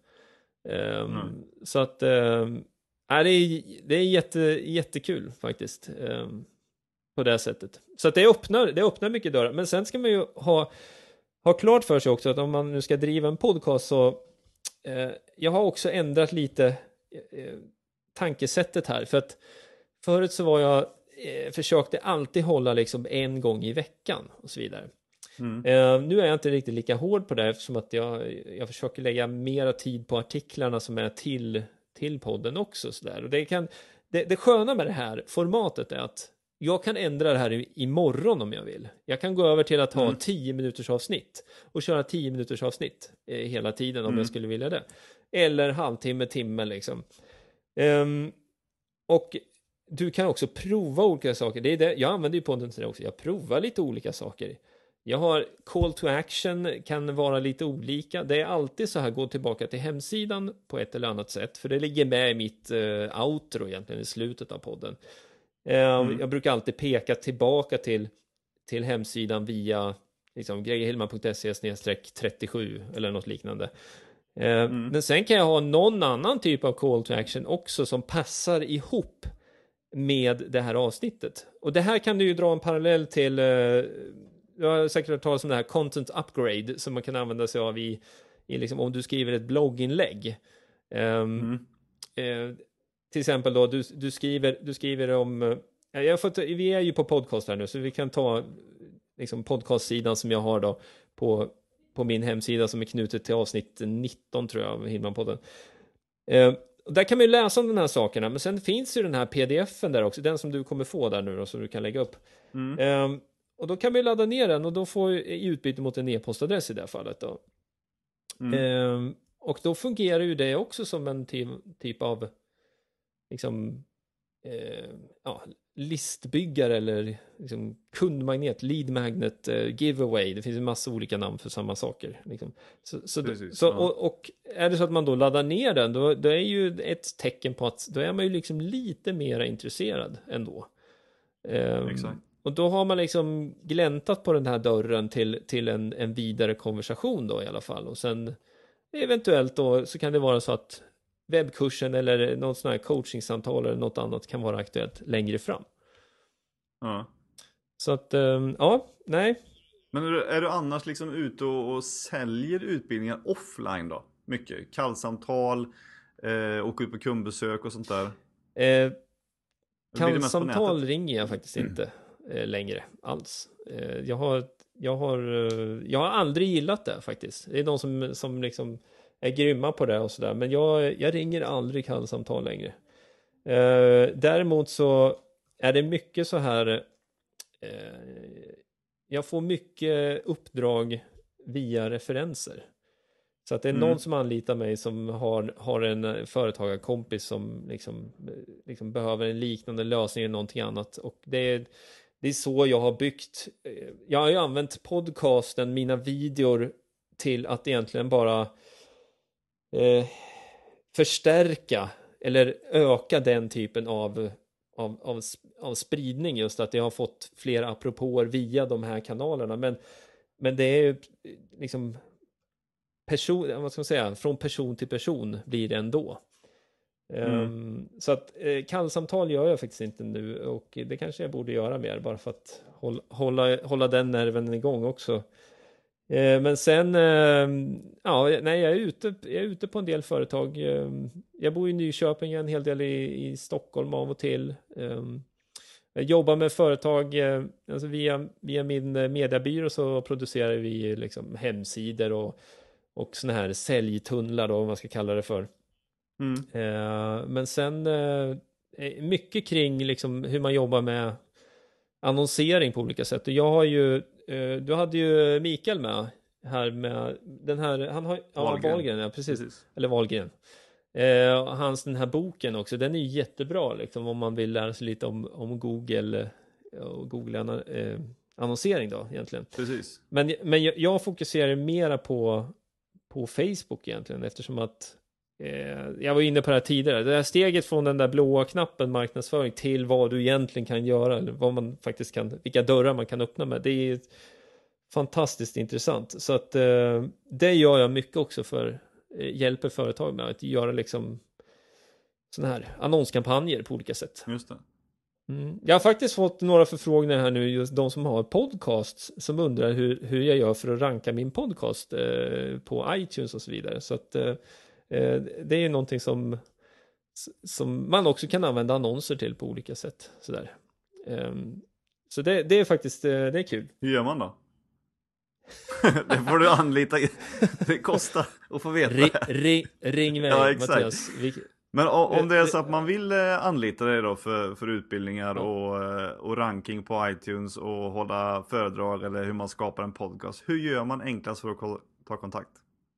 Speaker 2: Um, mm. Så att um, äh, det, är, det är jätte, jättekul faktiskt. Um, på det sättet. Så att det öppnar, det öppnar mycket dörrar. Men sen ska man ju ha, ha klart för sig också att om man nu ska driva en podcast så Eh, jag har också ändrat lite eh, tankesättet här. För att förut så var jag, eh, försökte alltid hålla liksom en gång i veckan och så vidare. Mm. nu är jag inte riktigt lika hård på det eftersom att jag, jag försöker lägga mera tid på artiklarna som är till, till podden också. Så där. Och det, kan, det, det sköna med det här formatet är att jag kan ändra det här imorgon om jag vill. Jag kan gå över till att ha mm. 10 minuters avsnitt och köra 10 minuters avsnitt eh, hela tiden om mm. jag skulle vilja det. Eller halvtimme, timme liksom. Um, och du kan också prova olika saker. Det är det. Jag använder ju podden till det också. Jag provar lite olika saker. Jag har call to action kan vara lite olika. Det är alltid så här, gå tillbaka till hemsidan på ett eller annat sätt, för det ligger med i mitt uh, outro egentligen i slutet av podden. Ehm, mm. Jag brukar alltid peka tillbaka till, till hemsidan via liksom, gregerhillman.se 37 eller något liknande. Ehm, mm. Men sen kan jag ha någon annan typ av call to action också som passar ihop med det här avsnittet. Och det här kan du ju dra en parallell till, uh, du har säkert hört talas om det här content upgrade som man kan använda sig av i, i liksom, om du skriver ett blogginlägg. Um, mm. uh, till exempel då, du, du, skriver, du skriver om, eh, jag fått, vi är ju på podcast här nu, så vi kan ta liksom podcastsidan som jag har då på, på min hemsida som är knutet till avsnitt 19 tror jag av Hillmanpodden. Eh, där kan man ju läsa om de här sakerna, men sen finns ju den här pdfen där också, den som du kommer få där nu då, som du kan lägga upp. Mm. Eh, och då kan vi ladda ner den och då får i utbyte mot en e-postadress i det här fallet då. Mm. Eh, och då fungerar ju det också som en typ av liksom, eh, ja, listbyggare eller liksom kundmagnet, lead magnet, eh, giveaway. Det finns en massa olika namn för samma saker. Liksom. Så, så, Precis, så ja. och, och, är det så att man då laddar ner den, då, då är ju ett tecken på att då är man ju liksom lite mera intresserad ändå. Um, Exakt. Och då har man liksom gläntat på den här dörren till, till en, en vidare konversation då i alla fall. Och sen eventuellt då så kan det vara så att webbkursen eller något sånt här coachingsamtal eller något annat kan vara aktuellt längre fram.
Speaker 1: Ja.
Speaker 2: Så att, ehm, ja, nej.
Speaker 1: Men är du, är du annars liksom ute och, och, säljer utbildningar offline då? Mycket? Kallsamtal, eh, åka ut på kundbesök och sånt där?
Speaker 2: Eh, kallsamtal ringer jag faktiskt inte eh, längre alls. Eh, jag, har, jag, har, eh, jag har aldrig gillat det faktiskt. Det är de som, som liksom är grymma på det och sådär. Men jag, jag ringer aldrig kallsamtal längre. Eh, däremot så är det mycket så här. Eh, jag får mycket uppdrag via referenser. Så att det är mm. någon som anlitar mig som har, har en företagarkompis som liksom, liksom behöver en liknande lösning eller någonting annat. Och det är, det är så jag har byggt. Eh, jag har ju använt podcasten, mina videor till att egentligen bara eh, förstärka eller öka den typen av, av, av, av spridning just att det har fått fler apropåer via de här kanalerna men, men det är ju liksom person, vad ska man säga, från person till person blir det ändå. Mm. Ehm, så att eh, kallsamtal gör jag faktiskt inte nu och det kanske jag borde göra mer bara för att hålla, hålla, hålla den nerven igång också. Ehm, men sen, ehm, ja, nej, jag är, ute, jag är ute på en del företag. Jag bor i Nyköping, en hel del i, i Stockholm av och till. Jag jobbar med företag, eh, alltså via, via min eh, mediebyrå så producerar vi liksom hemsidor och, och sådana här säljtunnlar då, om man ska kalla det för. Mm. Men sen mycket kring liksom hur man jobbar med annonsering på olika sätt. Och jag har ju Eh, du hade ju Mikael med här med den här, han har, ja,
Speaker 1: Wahlgren.
Speaker 2: Wahlgren, ja precis.
Speaker 1: Precis.
Speaker 2: Eller Wahlgren. Eh, hans den här boken också, den är ju jättebra liksom om man vill lära sig lite om, om Google eh, och Google eh, annonsering då egentligen.
Speaker 1: Precis.
Speaker 2: Men, men jag, jag fokuserar mera på, på Facebook egentligen eftersom att eh, jag var inne på det här tidigare. Det här steget från den där blåa knappen marknadsföring till vad du egentligen kan göra eller vad man faktiskt kan, vilka dörrar man kan öppna med. Det är fantastiskt intressant. Så att eh, det gör jag mycket också för, eh, hjälper företag med att göra liksom sådana här annonskampanjer på olika sätt.
Speaker 1: Just det.
Speaker 2: Mm. Jag har faktiskt fått några förfrågningar här nu, just de som har podcasts, som undrar hur, hur jag gör för att ranka min podcast eh, på iTunes och så vidare. Så att eh, eh, det är ju någonting som, som man också kan använda annonser till på olika sätt. Sådär. Ehm, så det, det är faktiskt, eh, det är kul.
Speaker 1: Hur gör man då? det får du anlita. Det kostar att få veta.
Speaker 2: Ri, ri, ring mig
Speaker 1: Ja, exakt.
Speaker 2: Mattias. Vi,
Speaker 1: Men om det är så att man vill eh, anlita dig då för, för utbildningar och, eh, och ranking på iTunes och hålla föredrag eller hur man skapar en podcast. Hur gör man enklast för att ta kontakt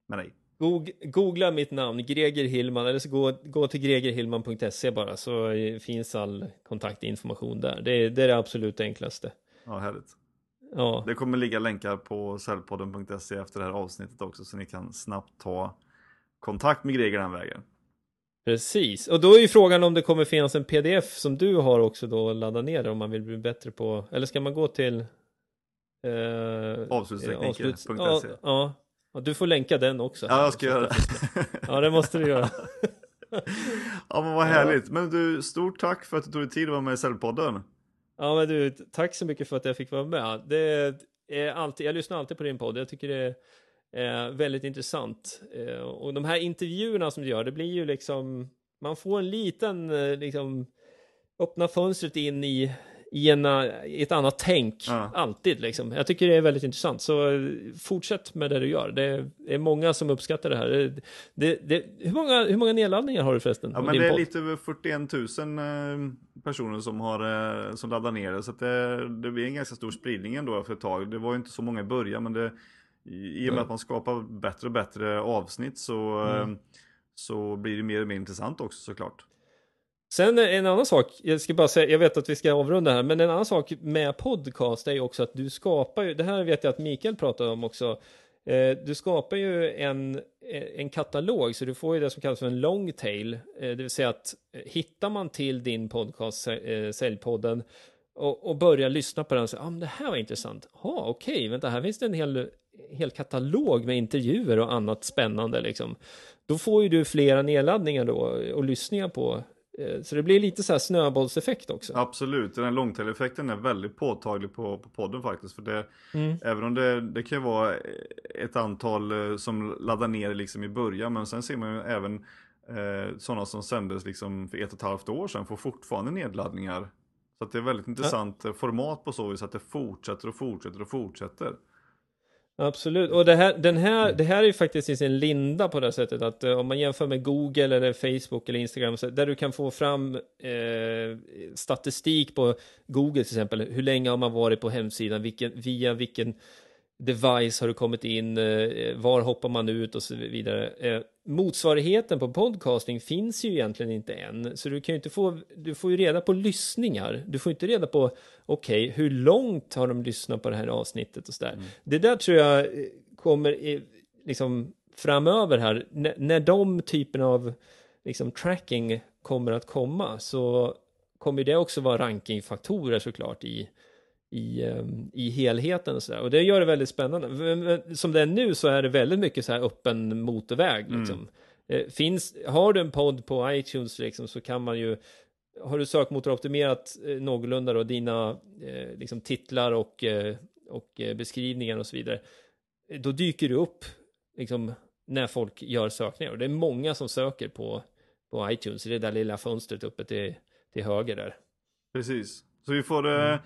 Speaker 1: med dig?
Speaker 2: Goog- Googla mitt namn, Greger Hillman, eller så gå, gå till gregerhillman.se bara så eh, finns all kontaktinformation där. Det, är- det är det absolut enklaste.
Speaker 1: Ja, härligt.
Speaker 2: Ja,
Speaker 1: Det kommer ligga länkar på säljpodden.se efter det här avsnittet också så ni kan snabbt ta kontakt med Greger den vägen.
Speaker 2: precis. Och då är ju frågan om det kommer finnas en pdf som du har också då att ladda ner om man vill bli bättre på, eller ska man gå till eh,
Speaker 1: Avslutstekniker.se.
Speaker 2: ja, ja, ja, du får länka den också.
Speaker 1: Ja, jag ska göra det.
Speaker 2: Ja, det måste du göra.
Speaker 1: ja, men vad härligt. Men du, stort tack för att du tog dig tid att vara med i Säljpodden.
Speaker 2: Ja, men du, tack så mycket för att jag fick vara med. Det är alltid, jag lyssnar alltid på din podd. Jag tycker det är väldigt intressant. Eh, Och de här intervjuerna som du gör, det blir ju liksom, man får en liten, eh, liksom, öppna fönstret in i, i, en, eh, i ett annat tänk.
Speaker 1: Ja.
Speaker 2: Alltid liksom. Jag tycker det är väldigt intressant. Så eh, fortsätt med det du gör. Det är många som uppskattar det här. Det, det, hur, många, hur många nedladdningar har du förresten?
Speaker 1: Ja, men det är
Speaker 2: podd?
Speaker 1: lite över 41 000 eh, personer som, har, som laddar ner det. Så det, det blir en ganska stor spridning ändå för ett tag. Det var ju inte så många i början men det, i, och med
Speaker 2: Nej.
Speaker 1: att man skapar bättre och bättre avsnitt så,
Speaker 2: Mm.
Speaker 1: så blir det mer och mer intressant också såklart.
Speaker 2: Sen en annan sak, jag ska bara säga, jag vet att vi ska avrunda här, men en annan sak med podcast är ju också att du skapar ju, det här vet jag att Mikael pratade om också, eh, du skapar ju en, eh, en katalog, så du får ju det som kallas för en long tail, eh, det vill säga att eh, hittar man till din podcast, eh, Säljpodden, och, och börjar lyssna på den och säger, ah, men det här var intressant, ja okej, vänta, här finns det en hel, hel katalog med intervjuer och annat spännande liksom. Då får ju du flera nedladdningar då och lyssningar på så det blir lite så här snöbollseffekt också.
Speaker 1: Absolut, den långtail-effekten är väldigt påtaglig på, på podden faktiskt. För det,
Speaker 2: Mm.
Speaker 1: Även om det, det kan vara ett antal eh, som laddar ner liksom i början. Men sen ser man ju även eh, sådana som sändes liksom för ett och ett halvt år sedan får fortfarande nedladdningar. Så att det är väldigt intressant eh, format på så vis att det fortsätter och fortsätter och fortsätter.
Speaker 2: Absolut, och det här, den här, det här är ju faktiskt i sin linda på det sättet att eh, om man jämför med Google eller Facebook eller Instagram, så, där du kan få fram eh, statistik på Google till exempel, hur länge har man varit på hemsidan, vilken, via vilken device har du kommit in, eh, var hoppar man ut och så vidare. Eh, motsvarigheten på podcasting finns ju egentligen inte än, så du kan ju inte få, du får ju reda på lyssningar, du får inte reda på, okej, hur långt har de lyssnat på det här avsnittet och sådär. Det där tror jag eh, kommer liksom framöver här, när, när de typen av liksom tracking kommer att komma så kommer det också vara rankingfaktorer såklart i i, ehm, i helheten och sådär. Och det gör det väldigt spännande. Som det är nu så är det väldigt mycket så här öppen motorväg. Liksom. Eh, Finns, har du en podd på iTunes liksom, så kan man ju har du sökmotoroptimerat eh, någorlunda då dina eh, liksom titlar och, eh, och eh, beskrivningar och så vidare, då dyker du upp liksom, när folk gör sökningar. Och det är många som söker på, på iTunes, i det där lilla fönstret uppe till, till höger där.
Speaker 1: Precis. Så vi får eh,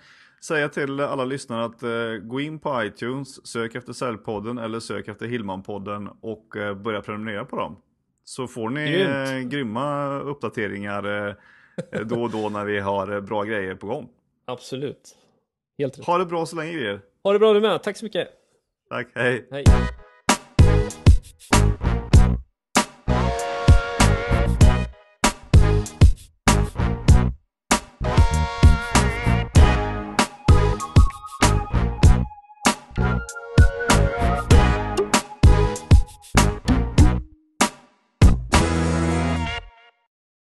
Speaker 1: säga till alla lyssnare att eh, gå in på iTunes, sök efter Säljpodden eller sök efter Hillmanpodden och eh, börja prenumerera på dem. Så får ni eh, grymma uppdateringar eh, då och då när vi har eh, bra grejer på gång.
Speaker 2: Absolut. Helt rätt.
Speaker 1: Ha det bra så länge grejer.
Speaker 2: Ha det bra du med, tack så mycket.
Speaker 1: Tack, hej.
Speaker 2: Hej.